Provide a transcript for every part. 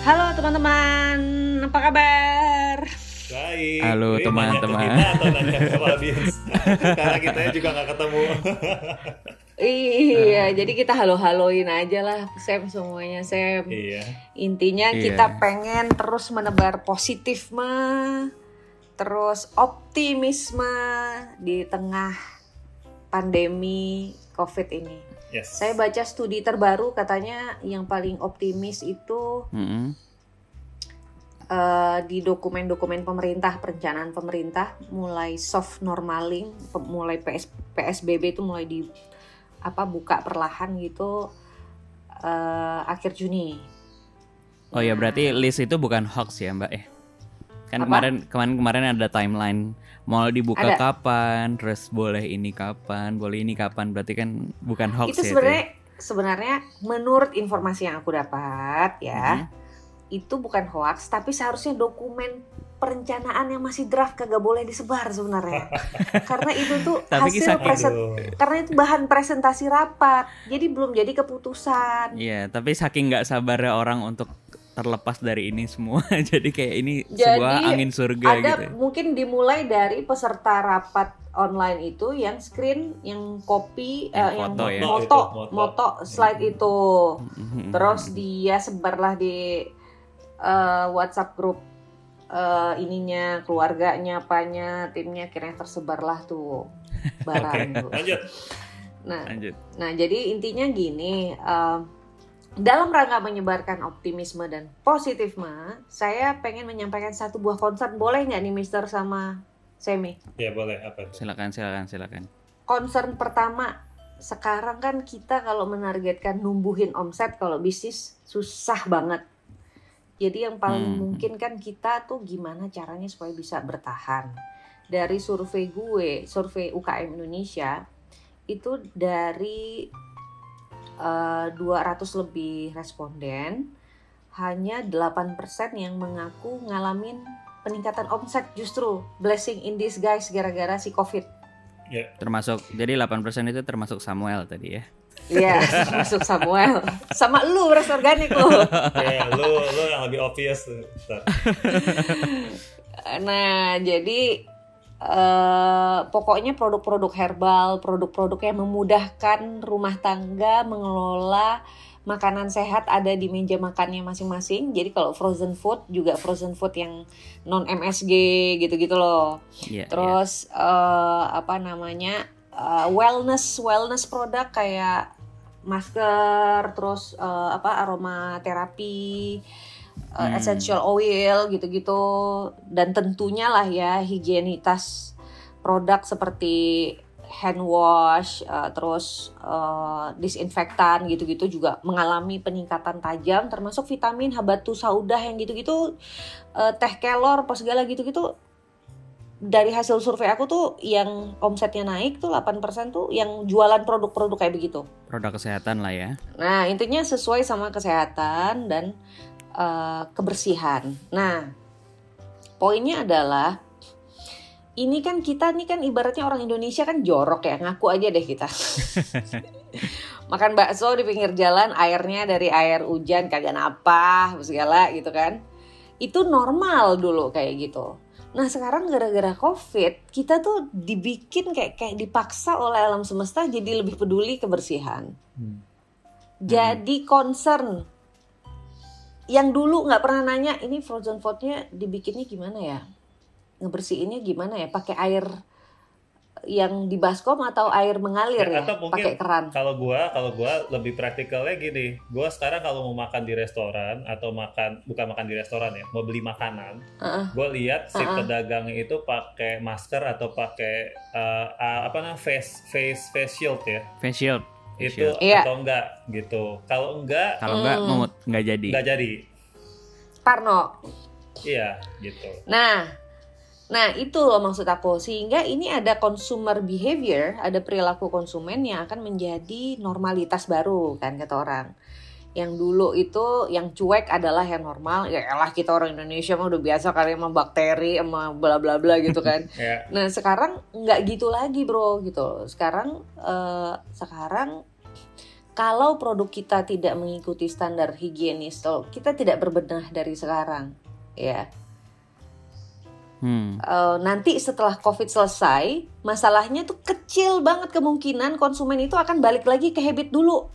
Halo teman-teman, apa kabar? Baik. Halo, teman-teman. Karena kita juga nggak ketemu. Iya, jadi kita halo-haloin aja lah, Sam semuanya, Sam. iya. Intinya Iya. kita pengen terus menebar positifme, terus optimisme di tengah pandemi COVID ini. Yes. Saya baca studi terbaru katanya yang paling optimis itu Mm-mm. eh, di dokumen-dokumen pemerintah, perencanaan pemerintah mulai soft normaling, mulai PS, PSBB itu mulai di apa buka perlahan gitu eh, akhir Juni. Oh ya berarti list itu bukan hoax ya Mbak eh? Kan Apa? kemarin kemarin kemarin ada timeline mau dibuka Ada. kapan, terus boleh ini kapan, boleh ini kapan, berarti kan bukan hoax itu ya sebenarnya sebenarnya menurut informasi yang aku dapat ya Mhm. itu bukan hoax tapi seharusnya dokumen perencanaan yang masih draft kagak boleh disebar sebenarnya karena itu tuh Tapi hasil presen Aduh. karena itu bahan presentasi rapat jadi belum jadi keputusan Iya, tapi saking nggak sabarnya orang untuk terlepas dari ini semua, jadi kayak ini Jadi, sebuah angin surga ada gitu. mungkin dimulai dari peserta rapat online itu yang screen yang copy Yang eh, yang foto ya. moto Itu, moto. moto slide itu Mhm. terus dia sebarlah di eh, WhatsApp grup eh, ininya keluarganya apanya timnya akhirnya tersebarlah tuh barang. Lanjut. nah lanjut. Nah, jadi intinya gini, eh, dalam rangka menyebarkan optimisme dan positifme, saya pengen menyampaikan satu buah concern. Boleh nggak nih Mister sama Semi? Ya boleh apa itu? Silakan silakan silakan. Concern pertama, sekarang kan kita kalau menargetkan numbuhin omset kalau bisnis susah banget. Jadi yang paling Hmm. mungkin kan kita tuh gimana caranya supaya bisa bertahan. Dari survei gue, survei UKM Indonesia, itu dari eh, 200 lebih responden, hanya 8% yang mengaku ngalamin peningkatan omset justru blessing in disguise gara-gara si Covid. Termasuk jadi 8% itu termasuk Samuel tadi ya. Iya, masuk Samuel. Sama lu beras organik lu. Ya, lu lu yang lebih obvious. Nah, jadi eh, pokoknya produk-produk herbal, produk-produk yang memudahkan rumah tangga mengelola makanan sehat ada di meja makannya masing-masing. Jadi kalau frozen food juga frozen food yang non MSG gitu-gitu loh. Iya. Terus eh, apa namanya eh, wellness wellness produk kayak masker, terus eh, apa aromaterapi, eh, Hmm. essential oil gitu-gitu, dan tentunya lah ya higienitas produk seperti hand wash, eh, terus eh, disinfektan gitu-gitu juga mengalami peningkatan tajam, termasuk vitamin habatu saudah yang gitu-gitu, eh, teh kelor, apa segala gitu-gitu dari hasil survei aku tuh yang omsetnya naik tuh 8% tuh yang jualan produk-produk kayak begitu. Produk kesehatan lah ya. Nah, intinya sesuai sama kesehatan dan eh, kebersihan. Nah, poinnya adalah ini kan kita nih kan ibaratnya orang Indonesia kan jorok ya, ngaku aja deh kita. Makan bakso di pinggir jalan, airnya dari air hujan kagak apa segala gitu kan. Itu normal dulu kayak gitu. Nah sekarang gara-gara covid kita tuh dibikin kayak kayak dipaksa oleh alam semesta jadi lebih peduli kebersihan. Hmm. Jadi concern yang dulu nggak pernah nanya ini frozen foodnya dibikinnya gimana ya, ngebersihinnya gimana ya, pakai air yang di baskom atau air mengalir ya, Ya, atau mungkin pakai keran. Kalau gua, kalau gua lebih praktikalnya gini. Gua sekarang kalau mau makan di restoran atau makan bukan makan di restoran ya, mau beli makanan, Heeh. gue lihat si Uh-uh. pedagangnya itu pakai masker atau pakai eh, ah, apa namanya face face face shield ya. Face shield. Itu. Iya. atau enggak gitu. Kalau enggak Kalau nggak Hmm. mau nggak jadi. enggak jadi. Parno. Iya, gitu. Nah, nah itu loh maksud aku. Sehingga ini ada consumer behavior, ada perilaku konsumen yang akan menjadi normalitas baru kan kata orang. Yang dulu itu yang cuek adalah yang normal. Ya elah kita orang Indonesia mah udah biasa kali sama bakteri sama bla bla bla gitu kan. Ya, Nah sekarang nggak gitu lagi bro gitu. Sekarang eh, sekarang kalau produk kita tidak mengikuti standar higienis, kita tidak berbenah dari sekarang, ya. Hmm. Eh, nanti setelah COVID selesai, masalahnya tuh kecil banget kemungkinan konsumen itu akan balik lagi ke habit dulu,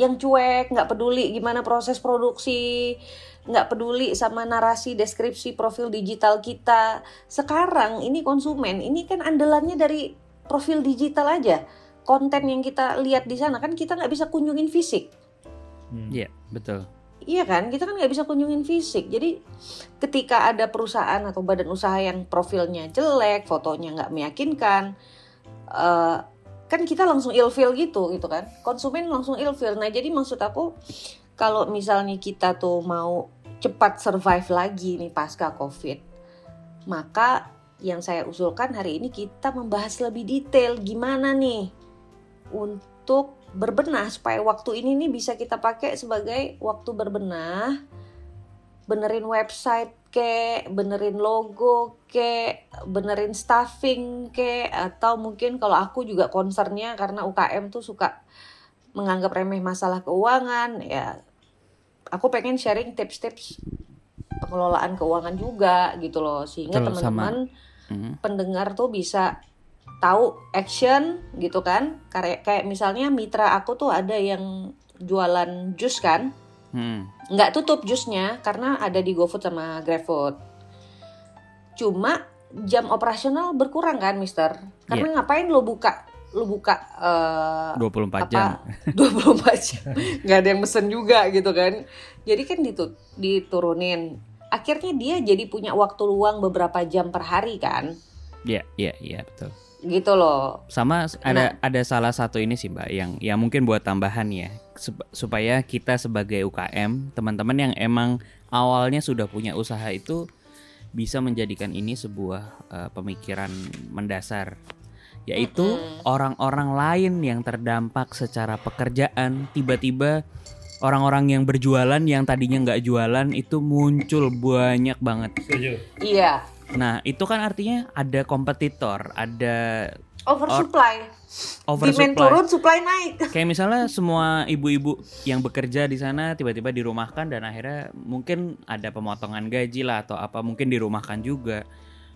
yang cuek, nggak peduli gimana proses produksi, nggak peduli sama narasi deskripsi profil digital kita. Sekarang ini konsumen, ini kan andalannya dari profil digital aja konten yang kita lihat di sana kan kita nggak bisa kunjungin fisik Hmm. Iya, betul. iya kan kita kan nggak bisa kunjungin fisik jadi ketika ada perusahaan atau badan usaha yang profilnya jelek fotonya nggak meyakinkan eh, kan kita langsung ilfeel gitu gitu kan. Konsumen langsung ilfeel. Nah jadi maksud aku kalau misalnya kita tuh mau cepat survive lagi nih pasca covid maka yang saya usulkan hari ini kita membahas lebih detail gimana nih untuk berbenah supaya waktu ini nih bisa kita pakai sebagai waktu berbenah benerin website ke benerin logo ke benerin staffing ke atau mungkin kalau aku juga concernnya karena UKM tuh suka menganggap remeh masalah keuangan ya aku pengen sharing tips-tips pengelolaan keuangan juga gitu loh sehingga teman-teman Hmm. pendengar tuh bisa tahu action gitu kan kayak kayak misalnya mitra aku tuh ada yang jualan jus kan Hmm. Nggak tutup jusnya karena ada di GoFood sama GrabFood. Cuma jam operasional berkurang kan Mister? Karena ngapain lo buka lo buka eh, 24 jam. apa 24 jam? Nggak ada yang mesen juga gitu kan. Jadi kan ditu- diturunin. Akhirnya dia jadi punya waktu luang beberapa jam per hari kan? Iya, iya, iya, betul. gitu loh. Sama ada ada salah satu ini sih Mbak yang yang mungkin buat tambahan ya supaya kita sebagai UKM, teman-teman yang emang awalnya sudah punya usaha itu bisa menjadikan ini sebuah eh, pemikiran mendasar yaitu orang-orang lain yang terdampak secara pekerjaan tiba-tiba orang-orang yang berjualan yang tadinya nggak jualan itu muncul banyak banget. Setuju. iya Nah itu kan artinya ada kompetitor, ada oversupply demand oversupply. turun supply naik Kayak misalnya semua ibu-ibu yang bekerja di sana tiba-tiba dirumahkan dan akhirnya mungkin ada pemotongan gaji lah atau apa mungkin dirumahkan juga.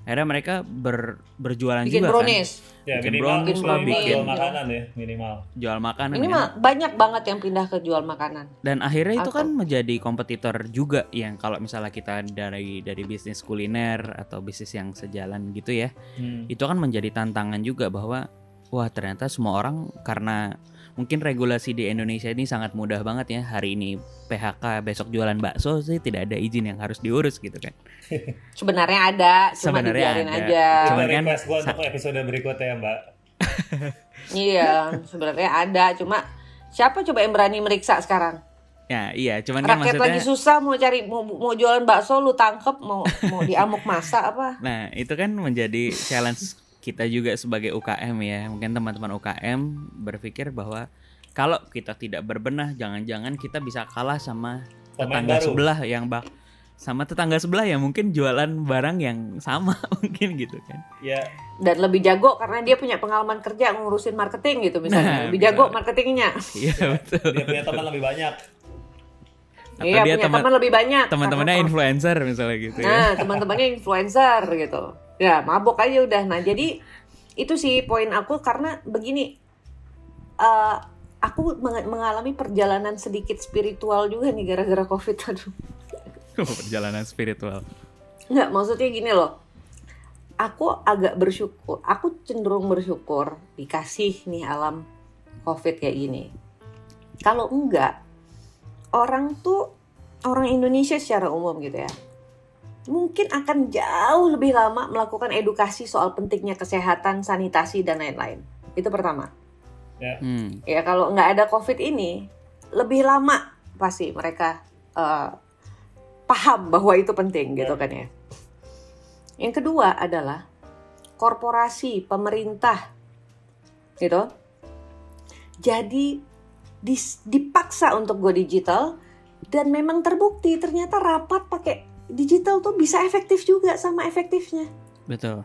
Akhirnya mereka ber- berjualan bikin juga brownies Ya Bikin minimal, brownies lah, minimal bikin. jual makanan ya minimal. kan, jual makanan ini kan. mah banyak banget yang pindah ke jual makanan Dan akhirnya itu Atau- kan menjadi kompetitor juga yang kalau misalnya kita dari dari bisnis kuliner atau bisnis yang sejalan gitu ya, Hmm. itu kan menjadi tantangan juga bahwa wah ternyata semua orang karena mungkin regulasi di Indonesia ini sangat mudah banget ya. Hari ini PHK besok jualan bakso sih tidak ada izin yang harus diurus gitu kan. Sebenarnya ada cuma Sebenarnya ada. aja. Cuman kan request gua untuk episode berikutnya ya Mbak. iya sebenarnya ada. Cuma siapa coba yang berani meriksa sekarang? Ya iya. Cuman kan rakyat maksudnya lagi susah mau cari mau, mau jualan bakso lu tangkep mau mau diamuk masa apa? Nah itu kan menjadi challenge kita juga sebagai UKM ya. Mungkin teman-teman UKM berpikir bahwa kalau kita tidak berbenah jangan-jangan kita bisa kalah sama Pemain tetangga baru. sebelah yang bak sama tetangga sebelah yang mungkin jualan barang yang sama mungkin gitu kan. Ya. Dan lebih jago karena dia punya pengalaman kerja ngurusin marketing gitu misalnya. Nah, lebih jago marketingnya. Iya betul. dia punya teman lebih banyak. Atau iya dia punya teman teman lebih banyak. teman-temannya influencer misalnya gitu ya. Nah, teman-temannya influencer gitu. Ya, mabok aja udah. Nah, jadi itu sih poin aku karena begini. eh aku meng- mengalami perjalanan sedikit spiritual juga nih gara-gara Covid aduh. perjalanan spiritual Enggak, maksudnya gini loh. Aku agak bersyukur, aku cenderung bersyukur dikasih nih alam Covid kayak gini. Kalau enggak, orang tuh orang Indonesia secara umum gitu ya. Mungkin akan jauh lebih lama melakukan edukasi soal pentingnya kesehatan, sanitasi dan lain-lain. Itu pertama. hmm. Ya kalau nggak ada COVID ini, lebih lama pasti mereka eh, paham bahwa itu penting gitu kan ya. Yang kedua adalah korporasi, pemerintah, gitu. Jadi dipaksa untuk go digital dan memang terbukti ternyata rapat pakai digital tuh bisa efektif juga sama efektifnya. betul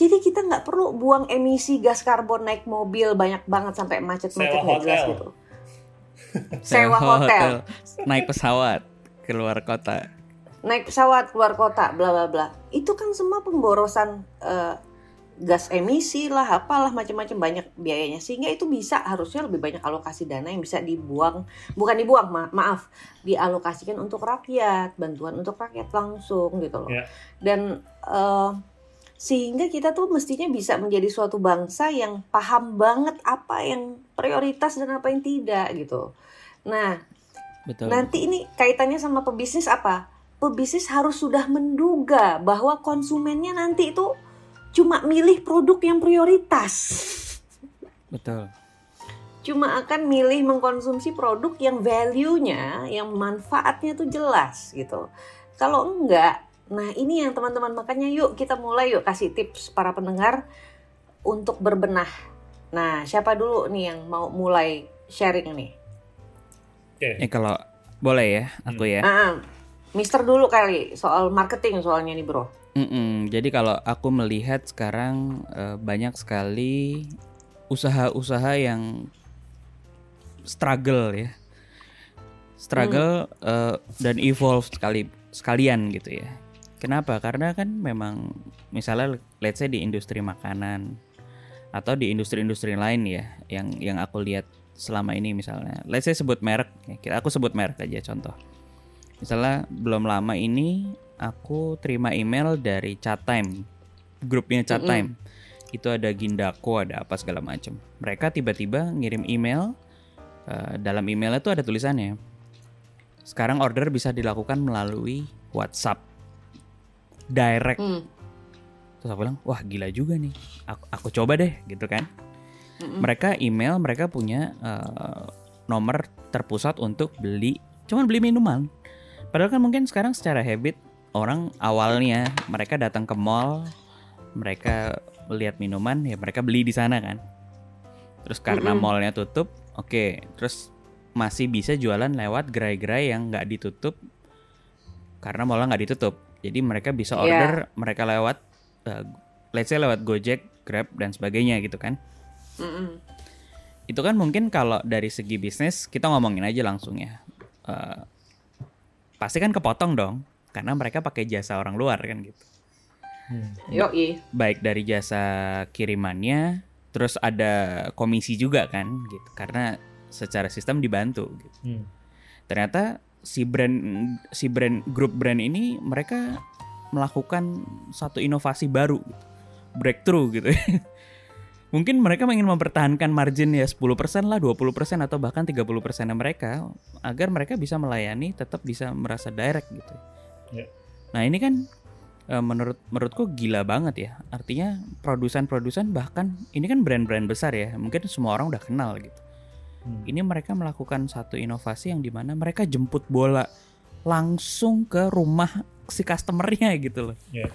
Jadi kita nggak perlu buang emisi gas karbon naik mobil banyak banget sampai macet-macet Sewa nggak jelas hotel. gitu. sewa hotel, naik pesawat keluar kota. naik pesawat keluar kota, bla bla bla. Itu kan semua pemborosan eh, gas emisi lah, apalah macam-macam banyak biayanya. Sehingga itu bisa harusnya lebih banyak alokasi dana yang bisa dibuang, bukan dibuang, ma- maaf, dialokasikan untuk rakyat, bantuan untuk rakyat langsung gitu loh. Ya. Dan eh, sehingga kita tuh mestinya bisa menjadi suatu bangsa yang paham banget apa yang prioritas dan apa yang tidak gitu. Nah, Betul. Nanti ini kaitannya sama pebisnis apa? Pebisnis harus sudah menduga bahwa konsumennya nanti itu cuma milih produk yang prioritas. Betul. Cuma akan milih mengkonsumsi produk yang value-nya, yang manfaatnya tuh jelas gitu. Kalau enggak, nah ini yang teman-teman makanya yuk kita mulai yuk kasih tips para pendengar untuk berbenah. Nah, siapa dulu nih yang mau mulai sharing nih? Oke. Eh kalau boleh ya, aku ya. Ah, Mister dulu kali soal marketing soalnya nih bro. Mm-mm, Jadi kalau aku melihat sekarang eh, banyak sekali usaha-usaha yang struggle ya, struggle eh, dan evolve sekali sekalian gitu ya. Kenapa? Karena kan memang misalnya let's say di industri makanan atau di industri-industri lain ya, yang yang aku lihat selama ini misalnya, let's say sebut merek, ya, aku sebut merek aja contoh. Misalnya belum lama ini aku terima email dari Chatime, grupnya Chatime. Itu ada Gindako, ada apa segala macam. Mereka tiba-tiba ngirim email, eh, dalam emailnya tuh ada tulisannya. Sekarang order bisa dilakukan melalui WhatsApp, direct. Hmm. Terus aku bilang, wah gila juga nih. Aku, aku coba deh, gitu kan. Mm-mm. Mereka email, mereka punya eh, nomor terpusat untuk beli, cuman beli minuman. Padahal kan mungkin sekarang secara habit orang awalnya mereka datang ke mall, mereka melihat minuman, ya mereka beli di sana kan. Terus karena Mm-mm. mallnya tutup, oke, terus masih bisa jualan lewat gerai-gerai yang nggak ditutup karena mallnya nggak ditutup. Jadi mereka bisa Iya. order, mereka lewat, eh, let's say lewat Gojek, Grab dan sebagainya gitu kan Mm-mm. itu kan mungkin kalau dari segi bisnis kita ngomongin aja langsung ya Eh, pasti kan kepotong dong karena mereka pakai jasa orang luar kan gitu Hmm. Yoi. baik dari jasa kirimannya terus ada komisi juga kan gitu karena secara sistem dibantu gitu. Hmm. ternyata si brand si brand grup brand ini mereka melakukan satu inovasi baru gitu. breakthrough gitu mungkin mereka ingin mempertahankan margin ya 10% lah 20% atau bahkan 30% mereka agar mereka bisa melayani tetap bisa merasa direct gitu Ya. nah ini kan eh, menurut menurutku gila banget ya artinya produsen-produsen bahkan ini kan brand-brand besar ya mungkin semua orang udah kenal gitu Hmm. ini mereka melakukan satu inovasi yang di mana mereka jemput bola langsung ke rumah si customernya gitu loh. Ya.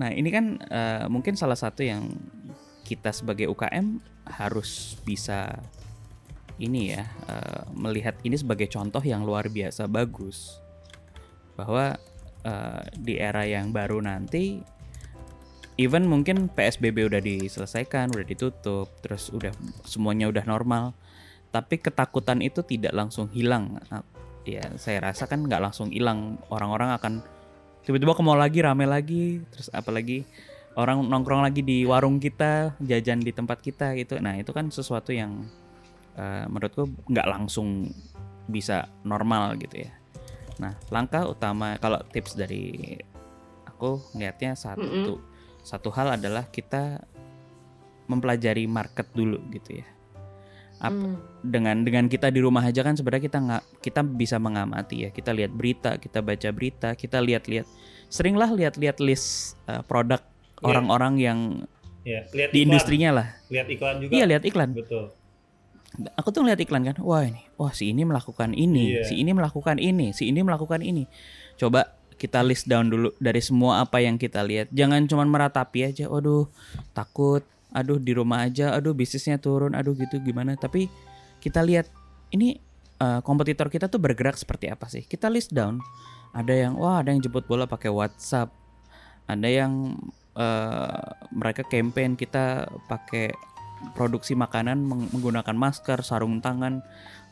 Nah ini kan eh, mungkin salah satu yang kita sebagai UKM harus bisa ini ya eh, melihat ini sebagai contoh yang luar biasa bagus. Bahwa eh, di era yang baru nanti even mungkin PSBB udah diselesaikan udah ditutup terus udah semuanya udah normal tapi ketakutan itu tidak langsung hilang. Ya saya rasa kan nggak langsung hilang. Orang-orang akan tiba-tiba ke mall lagi rame lagi terus apalagi orang nongkrong lagi di warung kita jajan di tempat kita gitu. Nah itu kan sesuatu yang eh, menurutku nggak langsung bisa normal gitu ya. Nah langkah utama kalau tips dari aku ngeliatnya satu satu hal adalah kita mempelajari market dulu gitu ya. Ap- Hmm. dengan dengan kita di rumah aja kan sebenarnya kita nggak kita bisa mengamati ya. Kita lihat berita kita baca berita kita lihat-lihat. Seringlah lihat-lihat list uh, produk. Orang-orang yang Ya, lihat di iklan. industrinya lah. Lihat iklan juga. iya lihat iklan. Betul. aku tuh lihat iklan kan wah ini wah si ini melakukan ini Iya. si ini melakukan ini si ini melakukan ini. Coba kita list down dulu dari semua apa yang kita lihat. Jangan cuman meratapi aja waduh takut aduh di rumah aja aduh bisnisnya turun aduh gitu gimana. Tapi kita lihat ini eh, kompetitor kita tuh bergerak seperti apa sih? Kita list down. Ada yang wah ada yang jemput bola pakai WhatsApp. Ada yang eh, mereka campaign kita pakai produksi makanan meng- menggunakan masker, sarung tangan,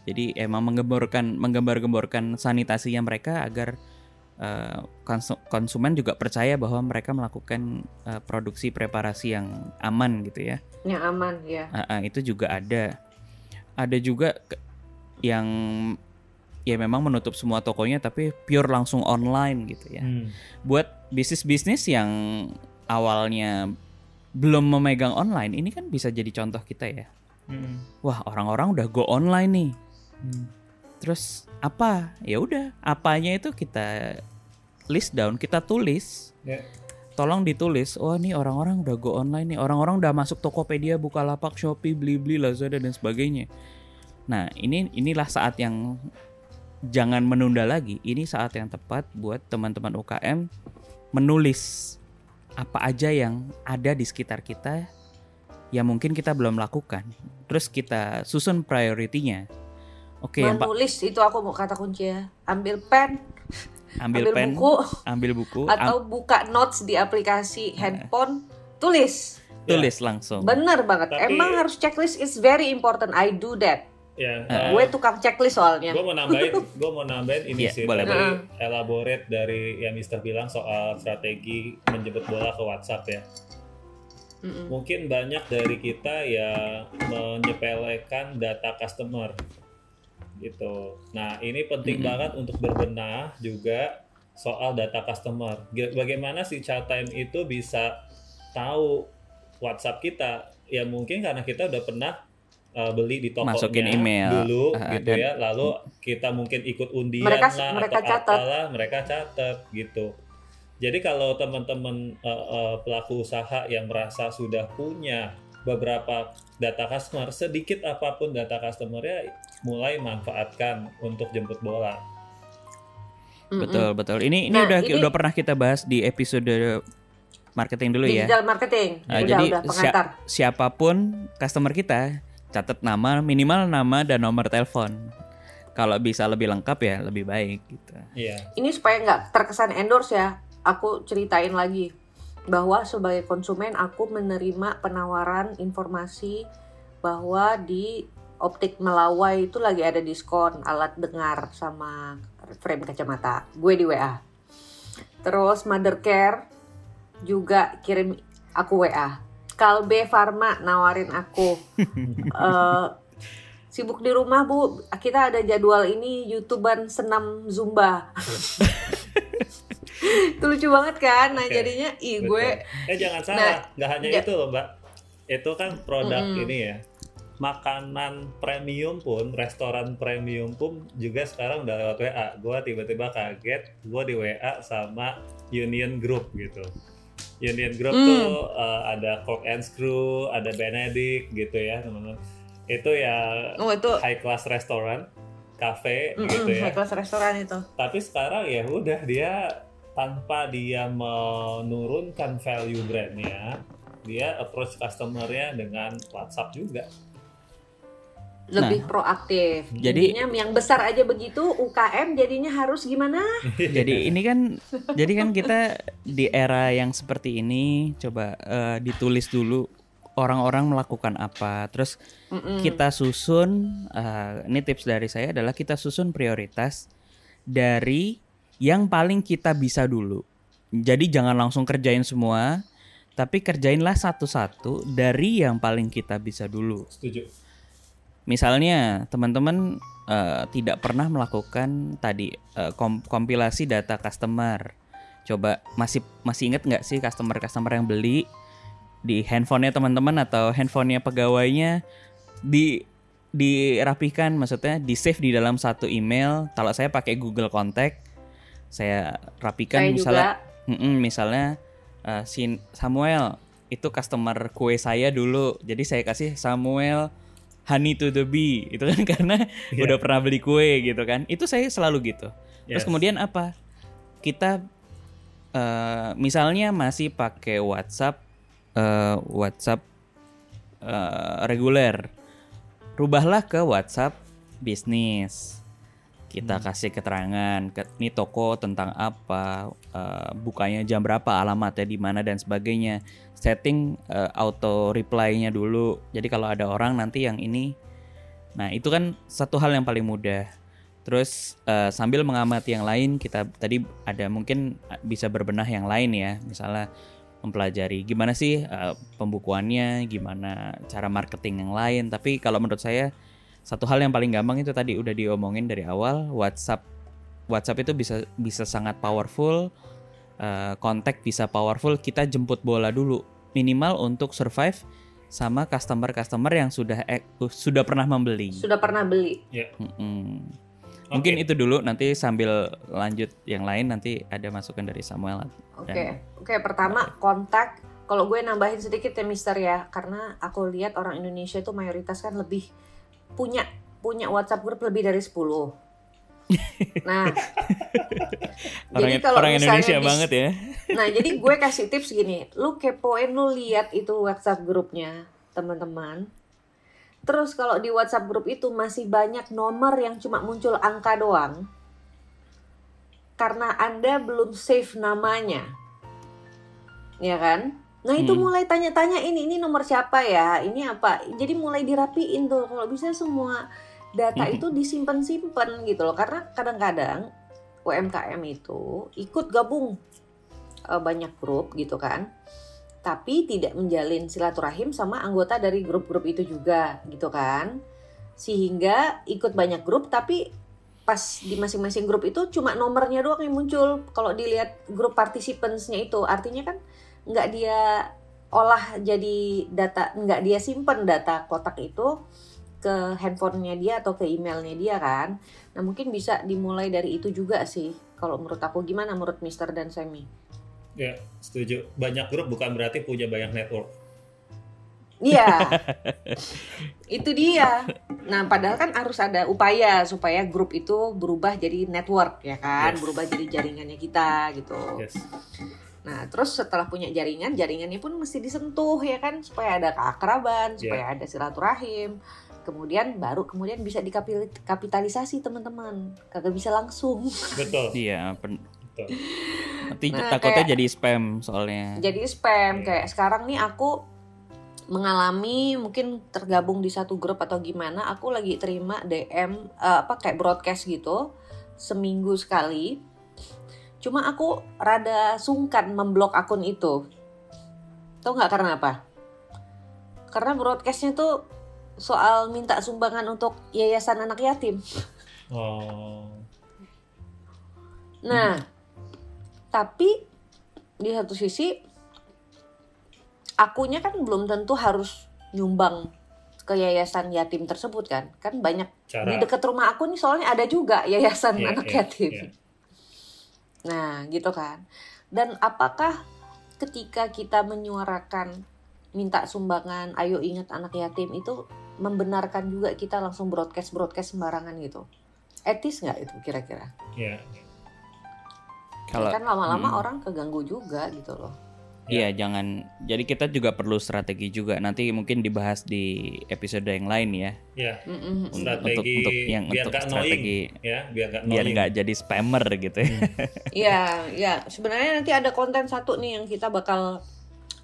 Jadi emang menggemborkan menggembar-gemborkan sanitasinya mereka agar uh, konsu- konsumen juga percaya bahwa mereka melakukan uh, produksi preparasi yang aman gitu ya. Yang aman ya. Ah, ah, itu juga ada. Ada juga yang ya memang menutup semua tokonya tapi pure langsung online gitu ya. Hmm. Buat bisnis-bisnis yang awalnya belum memegang online, ini kan bisa jadi contoh kita ya. Hmm. Wah, orang-orang udah go online nih. Hmm. Terus apa? Ya udah, apanya itu kita list down, kita tulis. Ya. Tolong ditulis. Oh, nih orang-orang udah go online nih. Orang-orang udah masuk Tokopedia, Bukalapak, Shopee, Blibli, Lazada dan sebagainya. Nah, ini inilah saat yang jangan menunda lagi. Ini saat yang tepat buat teman-teman UKM menulis apa aja yang ada di sekitar kita yang mungkin kita belum lakukan. Terus kita susun prioritinya. Oke, yang Pak Menulis itu aku mau kata kunci ya. Ambil pen, ambil, ambil pen, buku ambil buku, atau buka notes di aplikasi handphone, tulis. am- tulis langsung. Bener banget. Tapi- Emang harus checklist is very important. I do that. Ya, Eh. Gue tukang checklist soalnya. gue mau nambahin, gue mau nambahin ini Iya, sih boleh, tadi boleh. elaborate dari yang Mister bilang soal strategi menjemput bola ke WhatsApp ya. Mm-mm. Mungkin banyak dari kita yang menyepelekan data customer gitu. Nah ini penting Mm-mm. banget untuk berbenah juga soal data customer. Bagaimana si chat time itu bisa tahu WhatsApp kita? Ya mungkin karena kita udah pernah uh, beli di tokonya Masukin email. dulu Ah, gitu dan- ya. Lalu kita mungkin ikut undian Mereka- lah mereka atau catat. apalah, mereka catat gitu. Jadi kalau teman-teman uh, uh, pelaku usaha yang merasa sudah punya beberapa data customer, sedikit apa pun data customernya mulai manfaatkan untuk jemput bola. Betul, betul. Ini ini Nah, udah ini- udah pernah kita bahas di episode marketing dulu ya. Digital marketing. Nah, udah, jadi udah pengantar. Siapa pun customer kita, catat nama, minimal nama dan nomor telepon. Kalau bisa lebih lengkap ya lebih baik gitu. Iya. Ini supaya nggak terkesan endorse ya. Aku ceritain lagi bahwa sebagai konsumen aku menerima penawaran informasi bahwa di optik Melawai itu lagi ada diskon alat dengar sama frame kacamata. Gue di WA. Terus Mother Care juga kirim aku WA. Kalbe Pharma nawarin aku. Eh, sibuk di rumah bu, kita ada jadwal ini youtuber senam zumba. itu lucu banget kan? Nah Oke, jadinya, ih gue. Eh jangan salah, Nah, nggak hanya ja- itu loh mbak. Itu kan produk Mm-mm. ini ya. Makanan premium pun, restoran premium pun juga sekarang udah lewat WA. Gua tiba-tiba kaget, gua di WA sama Union Group gitu. Union Group Hmm. tuh uh, ada Cork and Screw, ada Benedict gitu ya teman-teman. Itu ya oh itu high class restoran, cafe mm-mm, gitu ya high class restoran itu. tapi sekarang ya udah dia tanpa dia menurunkan value brandnya dia approach customernya dengan WhatsApp juga Lebih proaktif. jadi- Jadinya yang besar aja begitu, UKM jadinya harus gimana? Jadi ini kan jadi kan kita di era yang seperti ini coba eh, ditulis dulu orang-orang melakukan apa. Terus Mm-mm. kita susun eh, ini tips dari saya adalah kita susun prioritas dari yang paling kita bisa dulu. Jadi jangan langsung kerjain semua, tapi kerjainlah satu-satu dari yang paling kita bisa dulu. setuju Misalnya teman-teman eh, tidak pernah melakukan tadi kom- kompilasi data customer. Coba masih masih inget nggak sih customer-customer yang beli di handphonenya teman-teman atau handphonenya pegawainya di dirapikan maksudnya di save di dalam satu email. Kalau saya pakai Google Contact, saya rapikan Saya misalnya. Mm-mm, misalnya si Samuel itu customer kue saya dulu. Jadi saya kasih Samuel honey to the bee itu kan karena Iya. udah pernah beli kue gitu kan. Itu saya selalu gitu. Terus Yes. kemudian apa? Kita eh, misalnya masih pakai WhatsApp eh, WhatsApp eh, reguler. Rubahlah ke WhatsApp bisnis. Kita kasih keterangan, ke, ini toko tentang apa, eh, bukanya jam berapa, alamatnya di mana dan sebagainya. Setting eh, auto reply-nya dulu. Jadi kalau ada orang nanti yang ini Nah, itu kan satu hal yang paling mudah. Terus eh, sambil mengamati yang lain, kita tadi ada mungkin bisa berbenah yang lain ya. Misalnya mempelajari gimana sih eh, pembukuannya, gimana cara marketing yang lain. Tapi kalau menurut saya satu hal yang paling gampang itu tadi udah diomongin dari awal, WhatsApp WhatsApp itu bisa bisa sangat powerful, eh, kontak bisa powerful. Kita jemput bola dulu minimal untuk survive sama customer-customer yang sudah eh, sudah pernah membeli. Sudah pernah beli. Mm-mm. Mungkin itu dulu nanti sambil lanjut yang lain nanti ada masukan dari Samuel. Oke, Dan- oke. Pertama kontak. Kalau gue nambahin sedikit ya Mister ya, karena aku lihat orang Indonesia itu mayoritas kan lebih punya punya WhatsApp grup lebih dari 10 Nah, Orang, kalau orang Indonesia dis- banget ya. nah jadi gue kasih tips gini, lu kepoin lu lihat itu WhatsApp grupnya teman-teman. Terus kalau di WhatsApp grup itu masih banyak nomor yang cuma muncul angka doang. Karena Anda belum save namanya. Ya kan? Nah, itu Hmm. mulai tanya-tanya ini ini nomor siapa ya? Ini apa? Jadi mulai dirapiin tuh. Kalau bisa semua data itu disimpan-simpan gitu loh. Karena kadang-kadang UMKM itu ikut gabung eh, banyak grup gitu kan. Tapi tidak menjalin silaturahim sama anggota dari grup-grup itu juga gitu kan. Sehingga ikut banyak grup tapi pas di masing-masing grup itu cuma nomornya doang yang muncul. Kalau dilihat grup participants-nya itu artinya kan nggak dia olah jadi data, nggak dia simpen data kotak itu ke handphonenya dia atau ke emailnya dia kan. Nah mungkin bisa dimulai dari itu juga sih. Kalau menurut aku gimana menurut Mister dan Semi? Ya, setuju. Banyak grup bukan berarti punya banyak network. Iya, itu dia. Nah, padahal kan harus ada upaya supaya grup itu berubah jadi network ya kan, Yes. berubah jadi jaringannya kita gitu. Yes. Nah, terus setelah punya jaringan, jaringannya pun mesti disentuh ya kan, supaya ada keakraban, supaya ada silaturahim. Kemudian baru kemudian bisa dikapitalisasi teman-teman. Kagak bisa langsung. Betul. Iya, pen- Betul. nanti Nah, takutnya kayak- jadi spam soalnya. jadi spam Iya. kayak sekarang nih aku mengalami mungkin tergabung di satu grup atau gimana aku lagi terima DM eh, apa kayak broadcast gitu seminggu sekali cuma aku rada sungkan memblok akun itu tau nggak karena apa karena broadcastnya tuh soal minta sumbangan untuk yayasan anak yatim Oh. Nah, tapi di satu sisi akunya kan belum tentu harus nyumbang ke yayasan yatim tersebut kan. Kan banyak Cara. di dekat rumah aku nih soalnya ada juga yayasan Iya, anak iya, yatim. iya. Nah, gitu kan. Dan apakah ketika kita menyuarakan minta sumbangan, ayo ingat anak yatim itu membenarkan juga kita langsung broadcast broadcast sembarangan gitu? Etis nggak itu kira-kira? Ya. Kalau kan lama-lama Hmm. orang keganggu juga gitu loh. Iya, jangan. Jadi kita juga perlu strategi juga. Nanti mungkin dibahas di episode yang lain ya. Ya. Mm-mm. Strategi untuk untuk yang biar untuk strategi Ya, biar nggak biar annoying. nggak jadi spammer gitu ya. Iya, iya. Sebenarnya nanti ada konten satu nih yang kita bakal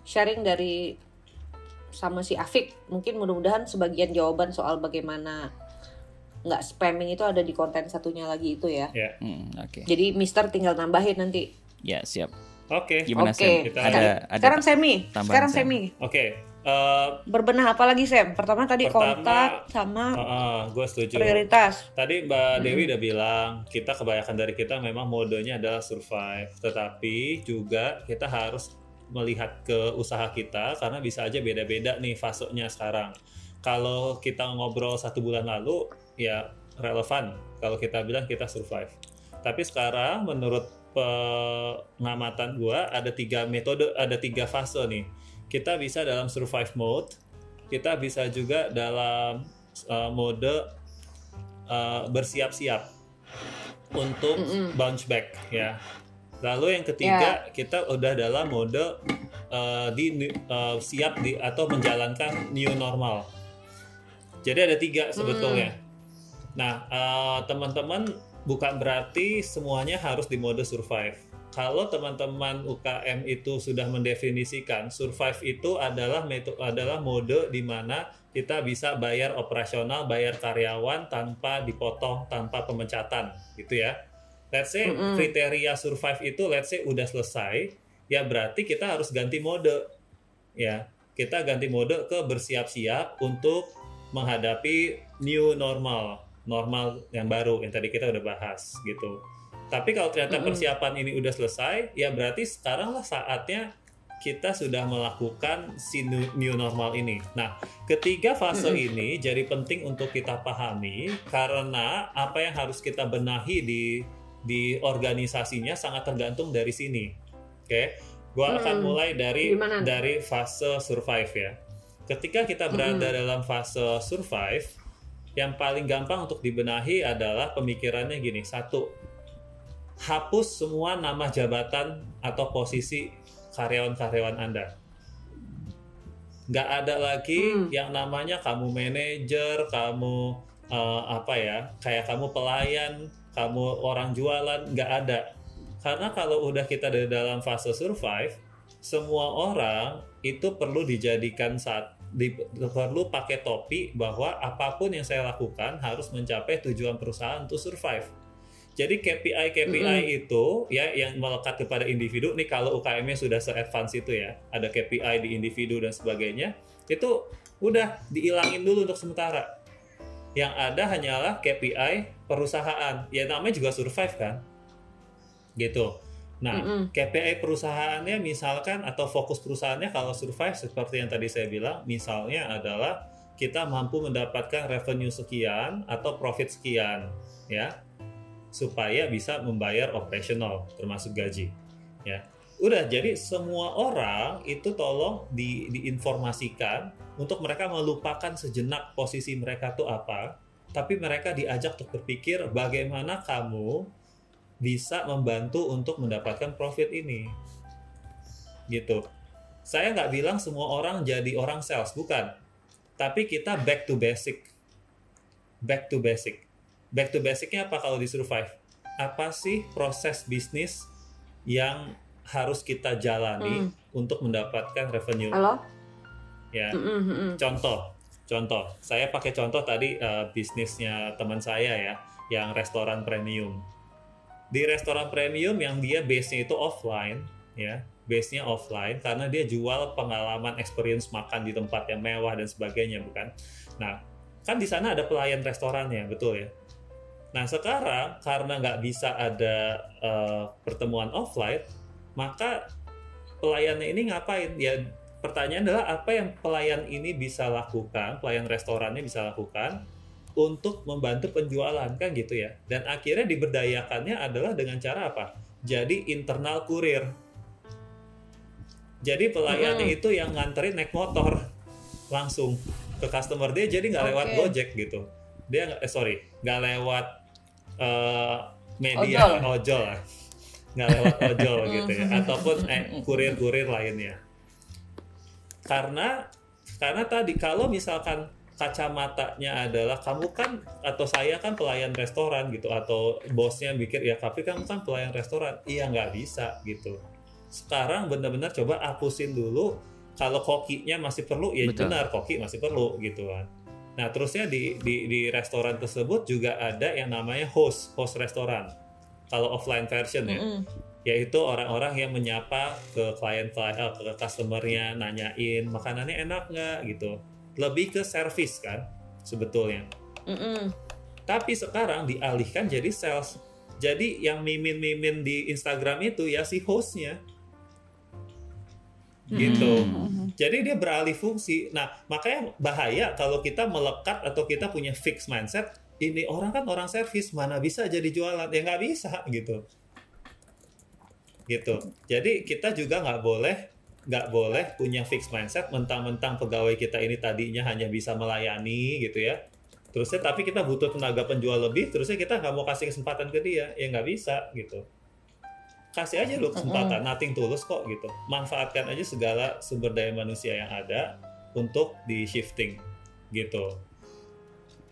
sharing dari sama si Afik. Mungkin mudah-mudahan sebagian jawaban soal bagaimana nggak spamming itu ada di konten satunya lagi itu ya. Ya. Hmm, Oke. Jadi Mister tinggal nambahin nanti. Ya siap. Oke. Gimana Oke. Sam? Kita- Ada ada Sekarang Semi. Sekarang Sam. Semi. Oke. Eh, Berbenah apa lagi Sam? Pertama tadi Pertama, kontak sama gue setuju. prioritas. Tadi Mbak Dewi udah bilang kita kebanyakan dari kita memang modenya adalah survive, tetapi juga kita harus melihat ke usaha kita karena bisa aja beda-beda nih fasenya sekarang. Kalau kita ngobrol satu bulan lalu ya relevan kalau kita bilang kita survive. Tapi sekarang menurut pengamatan gua ada tiga metode, ada tiga fase nih. Kita bisa dalam survive mode, kita bisa juga dalam uh, mode uh, bersiap-siap untuk bounce back ya. Lalu yang ketiga kita udah dalam mode uh, di uh, siap di atau menjalankan new normal. Jadi ada tiga sebetulnya. Nah uh, teman-teman bukan berarti semuanya harus di mode survive. kalau teman-teman UKM itu sudah mendefinisikan survive itu adalah metode adalah mode di mana kita bisa bayar operasional, bayar karyawan tanpa dipotong, tanpa pemecatan, gitu ya. Let's say Mm-mm. kriteria survive itu let's say udah selesai, ya berarti kita harus ganti mode. Ya, kita ganti mode ke bersiap-siap untuk menghadapi new normal, normal yang baru yang tadi kita udah bahas gitu. Tapi kalau ternyata Mm-mm. persiapan ini udah selesai, ya berarti sekarang lah saatnya kita sudah melakukan si new, normal ini. Nah, ketiga fase ini jadi penting untuk kita pahami karena apa yang harus kita benahi di di organisasinya sangat tergantung dari sini. Oke, gua akan Hmm. mulai dari Gimana? dari fase survive ya. Ketika kita berada dalam fase survive, yang paling gampang untuk dibenahi adalah pemikirannya gini. Satu, hapus semua nama jabatan atau posisi karyawan-karyawan Anda. Nggak ada lagi Hmm. yang namanya kamu manajer, kamu eh, apa ya, kayak kamu pelayan, kamu orang jualan, nggak ada. Karena kalau udah kita di dalam fase survive, semua orang itu perlu dijadikan saat di, perlu pakai topi bahwa apa pun yang saya lakukan harus mencapai tujuan perusahaan untuk survive. Jadi KPI KPI itu ya yang melekat kepada individu nih kalau UKM-nya sudah se-advance itu ya, ada KPI di individu dan sebagainya, itu udah dihilangin dulu untuk sementara. Yang ada hanyalah KPI perusahaan. Ya namanya juga survive kan. Gitu. Nah, Mm-mm. KPI perusahaannya misalkan atau fokus perusahaannya kalau survive seperti yang tadi saya bilang, misalnya adalah kita mampu mendapatkan revenue sekian atau profit sekian, ya, supaya bisa membayar operasional termasuk gaji, ya. Udah, jadi semua orang itu tolong di, diinformasikan untuk mereka melupakan sejenak posisi mereka tuh apa, tapi mereka diajak untuk berpikir bagaimana kamu bisa membantu untuk mendapatkan profit ini. Gitu. Saya nggak bilang semua orang jadi orang sales, bukan. Tapi kita back to basic. Back to basic. Back to basicnya apa kalau di survive? Apa sih proses bisnis yang harus kita jalani Hmm. untuk mendapatkan revenue? Halo? Ya. Mm-mm. Contoh, contoh. Saya pakai contoh tadi eh, bisnisnya teman saya ya, yang restoran premium. Di restoran premium yang dia base-nya itu offline, ya, base-nya offline karena dia jual pengalaman experience makan di tempat yang mewah dan sebagainya, bukan? Nah, kan di sana ada pelayan restorannya, betul ya? Nah, sekarang karena nggak bisa ada eh, pertemuan offline, maka pelayannya ini ngapain? Ya pertanyaan adalah apa yang pelayan ini bisa lakukan, pelayan restorannya bisa lakukan untuk membantu penjualan kan gitu ya. Dan akhirnya diberdayakannya adalah dengan cara apa? Jadi internal kurir. Jadi pelayannya itu yang nganterin naik motor langsung ke customer dia jadi nggak lewat Oke. Gojek gitu. Dia nggak eh sorry nggak lewat eh, media Ojol. ojol lah. nggak lewat ojol gitu ya ataupun eh, kurir-kurir lainnya karena karena tadi kalau misalkan kacamatanya adalah kamu kan atau saya kan pelayan restoran gitu atau bosnya mikir ya tapi kamu kan pelayan restoran. Iya nggak bisa gitu. Sekarang benar-benar coba hapusin dulu kalau kokinya masih perlu ya Betul. benar koki masih perlu gitu kan. Nah terusnya di, di di restoran tersebut juga ada yang namanya host host restoran. Kalau offline version ya. Mm-mm. Yaitu orang-orang yang menyapa ke klien klien eh, ke customernya nanyain makanannya enak nggak? gitu. Lebih ke service kan sebetulnya. Mm-mm. tapi sekarang dialihkan jadi sales. Jadi yang mimin-mimin di Instagram itu ya si hostnya. Gitu. Hmm. jadi dia beralih fungsi. Nah makanya bahaya kalau kita melekat atau kita punya fix mindset ini orang kan orang service mana bisa jadi jualan? Ya nggak bisa gitu gitu. Jadi kita juga nggak boleh nggak boleh punya fix mindset mentang-mentang pegawai kita ini tadinya hanya bisa melayani gitu ya. Terusnya tapi kita butuh tenaga penjual lebih terusnya kita nggak mau kasih kesempatan ke dia. Ya nggak bisa gitu. Kasih aja dulu kesempatan nothing tulus kok gitu. Manfaatkan aja segala sumber daya manusia yang ada untuk di shifting gitu.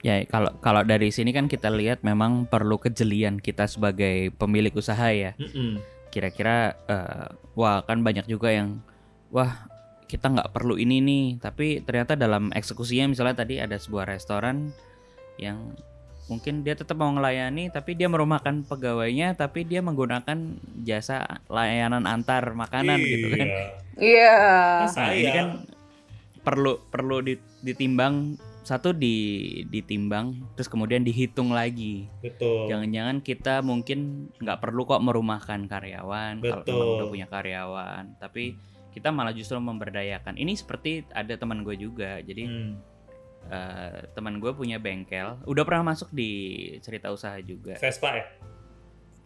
Ya, kalau kalau dari sini kan kita lihat memang perlu kejelian kita sebagai pemilik usaha ya. Mm-mm. Kira-kira eh, wah kan banyak juga yang wah kita nggak perlu ini nih tapi ternyata dalam eksekusinya misalnya tadi ada sebuah restoran yang mungkin dia tetap mau ngelayani tapi dia merumahkan pegawainya tapi dia menggunakan jasa layanan antar makanan gitu kan Iya. Iya. Nah, ini kan perlu perlu di- ditimbang satu di ditimbang terus kemudian dihitung lagi Betul. Jangan-jangan kita mungkin nggak perlu kok merumahkan karyawan kalau Betul. memang udah punya karyawan, tapi kita malah justru memberdayakan. Ini seperti ada teman gue juga, jadi Hmm. eh, teman gue punya bengkel, udah pernah masuk di cerita usaha juga Vespa ya?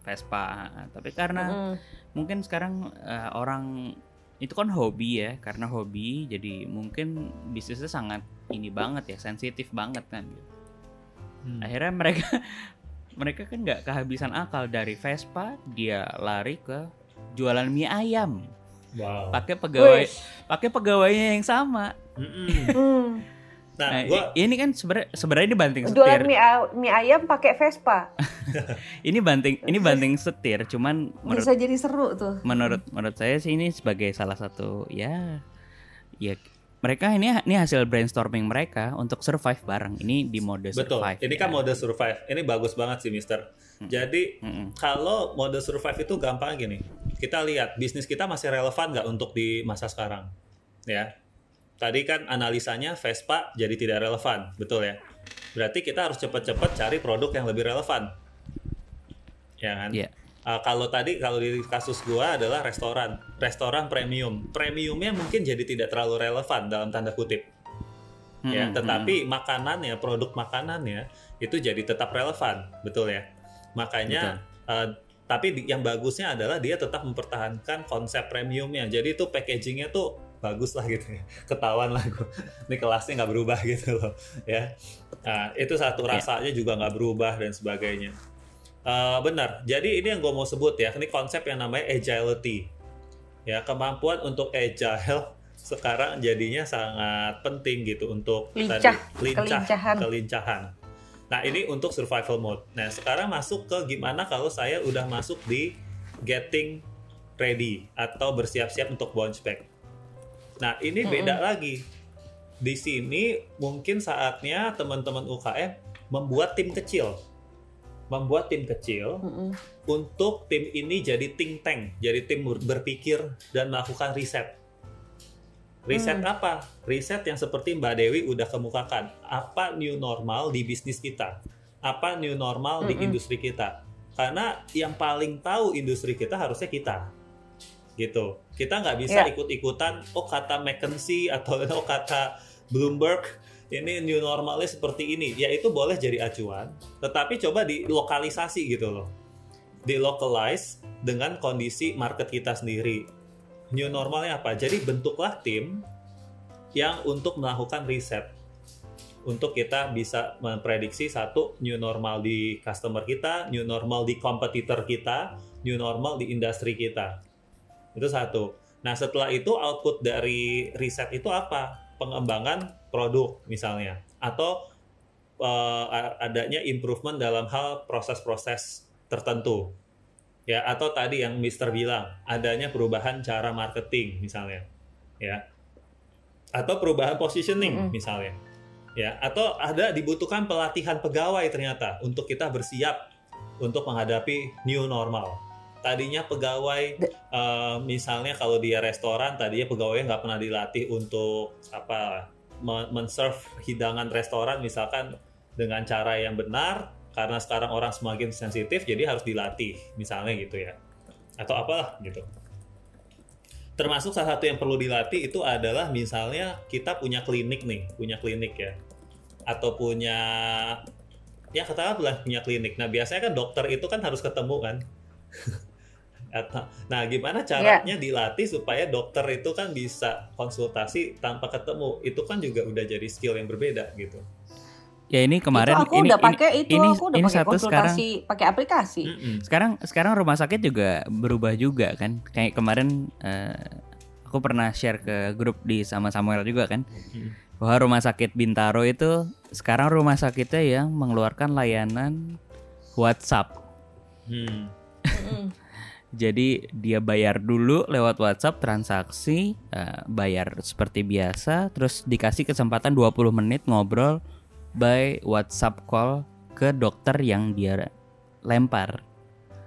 Vespa, tapi karena Mm-mm. mungkin sekarang eh, orang itu kan hobi ya, karena hobi jadi mungkin bisnisnya sangat ini banget ya, sensitif banget kan. Hmm. akhirnya mereka mereka kan nggak kehabisan akal dari Vespa dia lari ke jualan mie ayam Wow. pakai pegawai pakai pegawainya yang sama Mm-mm. Hmm. Nah, nah gua ini kan sebenarnya sebenarnya ini banting Jualan setir mie, a- mie ayam pakai Vespa. ini banting ini banting setir cuman menurut Bisa jadi seru tuh. menurut menurut saya sih ini sebagai salah satu ya ya mereka ini ini hasil brainstorming mereka untuk survive bareng ini di mode betul. survive Ini ya. kan mode survive. Ini bagus banget sih, Mister. Jadi Mm-mm. kalau mode survive itu gampang gini. Kita lihat bisnis kita masih relevan nggak untuk di masa sekarang, ya. Tadi kan analisanya Vespa jadi tidak relevan, betul ya? Berarti kita harus cepat-cepat cari produk yang lebih relevan, ya kan? Iya. Uh, kalau tadi kalau di kasus gua adalah restoran, restoran premium. Premiumnya mungkin jadi tidak terlalu relevan dalam tanda kutip ya Mm-mm, tetapi makanannya produk makanannya itu jadi tetap relevan betul ya makanya eh, tapi di- yang bagusnya adalah dia tetap mempertahankan konsep premiumnya jadi itu packagingnya tuh bagus lah gitu ya ketahuan lah gua. ini kelasnya nggak berubah gitu loh ya nah, itu satu Ya. rasanya juga nggak berubah dan sebagainya Eh, benar jadi ini yang gue mau sebut ya ini konsep yang namanya agility ya kemampuan untuk agile sekarang jadinya sangat penting gitu untuk Lincah, tadi lincah, kelincahan. kelincahan. Nah ini untuk survival mode. Nah sekarang masuk ke gimana kalau saya udah masuk di getting ready atau bersiap-siap untuk bounce back. Nah ini beda lagi. Di sini mungkin saatnya teman-teman UKM membuat tim kecil, membuat tim kecil Mm-mm. untuk tim ini jadi think tank, jadi tim ber- berpikir dan melakukan riset. Riset Hmm. apa? Riset yang seperti Mbak Dewi udah kemukakan. Apa new normal di bisnis kita? Apa new normal di Mm-mm. industri kita? Karena yang paling tahu industri kita harusnya kita. Gitu. Kita nggak bisa Ya. ikut-ikutan, oh kata McKinsey atau oh kata Bloomberg, ini new normalnya seperti ini. Ya itu boleh jadi acuan, tetapi coba dilokalisasi gitu loh dilocalize dengan kondisi market kita sendiri. New normalnya apa? Jadi bentuklah tim yang untuk melakukan riset untuk kita bisa memprediksi satu new normal di customer kita, new normal di kompetitor kita, new normal di industri kita. Itu satu. Nah, setelah itu output dari riset itu apa? Pengembangan produk misalnya atau eh, adanya improvement dalam hal proses-proses tertentu. Ya, atau tadi yang Mister bilang, adanya perubahan cara marketing misalnya. Ya. Atau perubahan positioning Mm-mm. misalnya. Ya, atau ada dibutuhkan pelatihan pegawai ternyata untuk kita bersiap untuk menghadapi new normal. Tadinya pegawai De- eh, misalnya kalau dia restoran tadinya pegawai nggak pernah dilatih untuk apa men- men-serve hidangan restoran misalkan dengan cara yang benar karena sekarang orang semakin sensitif jadi harus dilatih misalnya gitu ya. Atau apalah gitu. Termasuk salah satu yang perlu dilatih itu adalah misalnya kita punya klinik nih punya klinik ya. Atau punya ya katakanlah punya klinik. Nah biasanya kan dokter itu kan harus ketemu kan nah gimana caranya dilatih supaya dokter itu kan bisa konsultasi tanpa ketemu itu kan juga udah jadi skill yang berbeda gitu Ya ini kemarin itu aku ini udah pakai itu ini- aku udah ini pakai satu sekarang konsultasi pakai aplikasi. Mm-mm. sekarang sekarang rumah sakit juga berubah juga kan kayak kemarin eh, aku pernah share ke grup di sama Samuel juga kan Hmm. bahwa rumah sakit Bintaro itu sekarang rumah sakitnya yang mengeluarkan layanan WhatsApp Hmm. Jadi dia bayar dulu lewat WhatsApp transaksi, eh, bayar seperti biasa, terus dikasih kesempatan 20 menit ngobrol by WhatsApp call ke dokter yang dia lempar.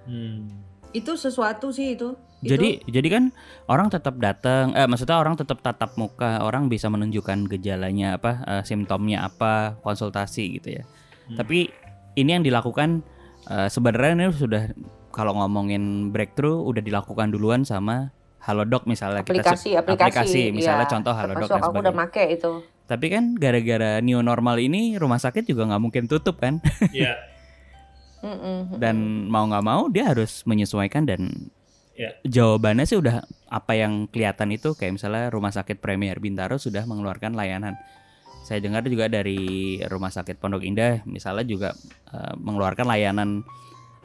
Hmm. Itu sesuatu sih itu. Jadi jadi kan orang tetap datang, eh maksudnya orang tetap tatap muka, orang bisa menunjukkan gejalanya apa, eh, simptomnya apa, konsultasi gitu ya. Hmm. Tapi ini yang dilakukan eh, sebenarnya ini sudah kalau ngomongin breakthrough udah dilakukan duluan sama Halodoc misalnya aplikasi kita se- aplikasi, misalnya iya. contoh Halodoc dan aku udah sebagainya. make itu. Tapi kan gara-gara new normal ini rumah sakit juga nggak mungkin tutup kan Iya. Dan mau nggak mau dia harus menyesuaikan dan Ya. jawabannya sih udah apa yang kelihatan itu kayak misalnya rumah sakit Premier Bintaro sudah mengeluarkan layanan. Saya dengar juga dari rumah sakit Pondok Indah misalnya juga eh, mengeluarkan layanan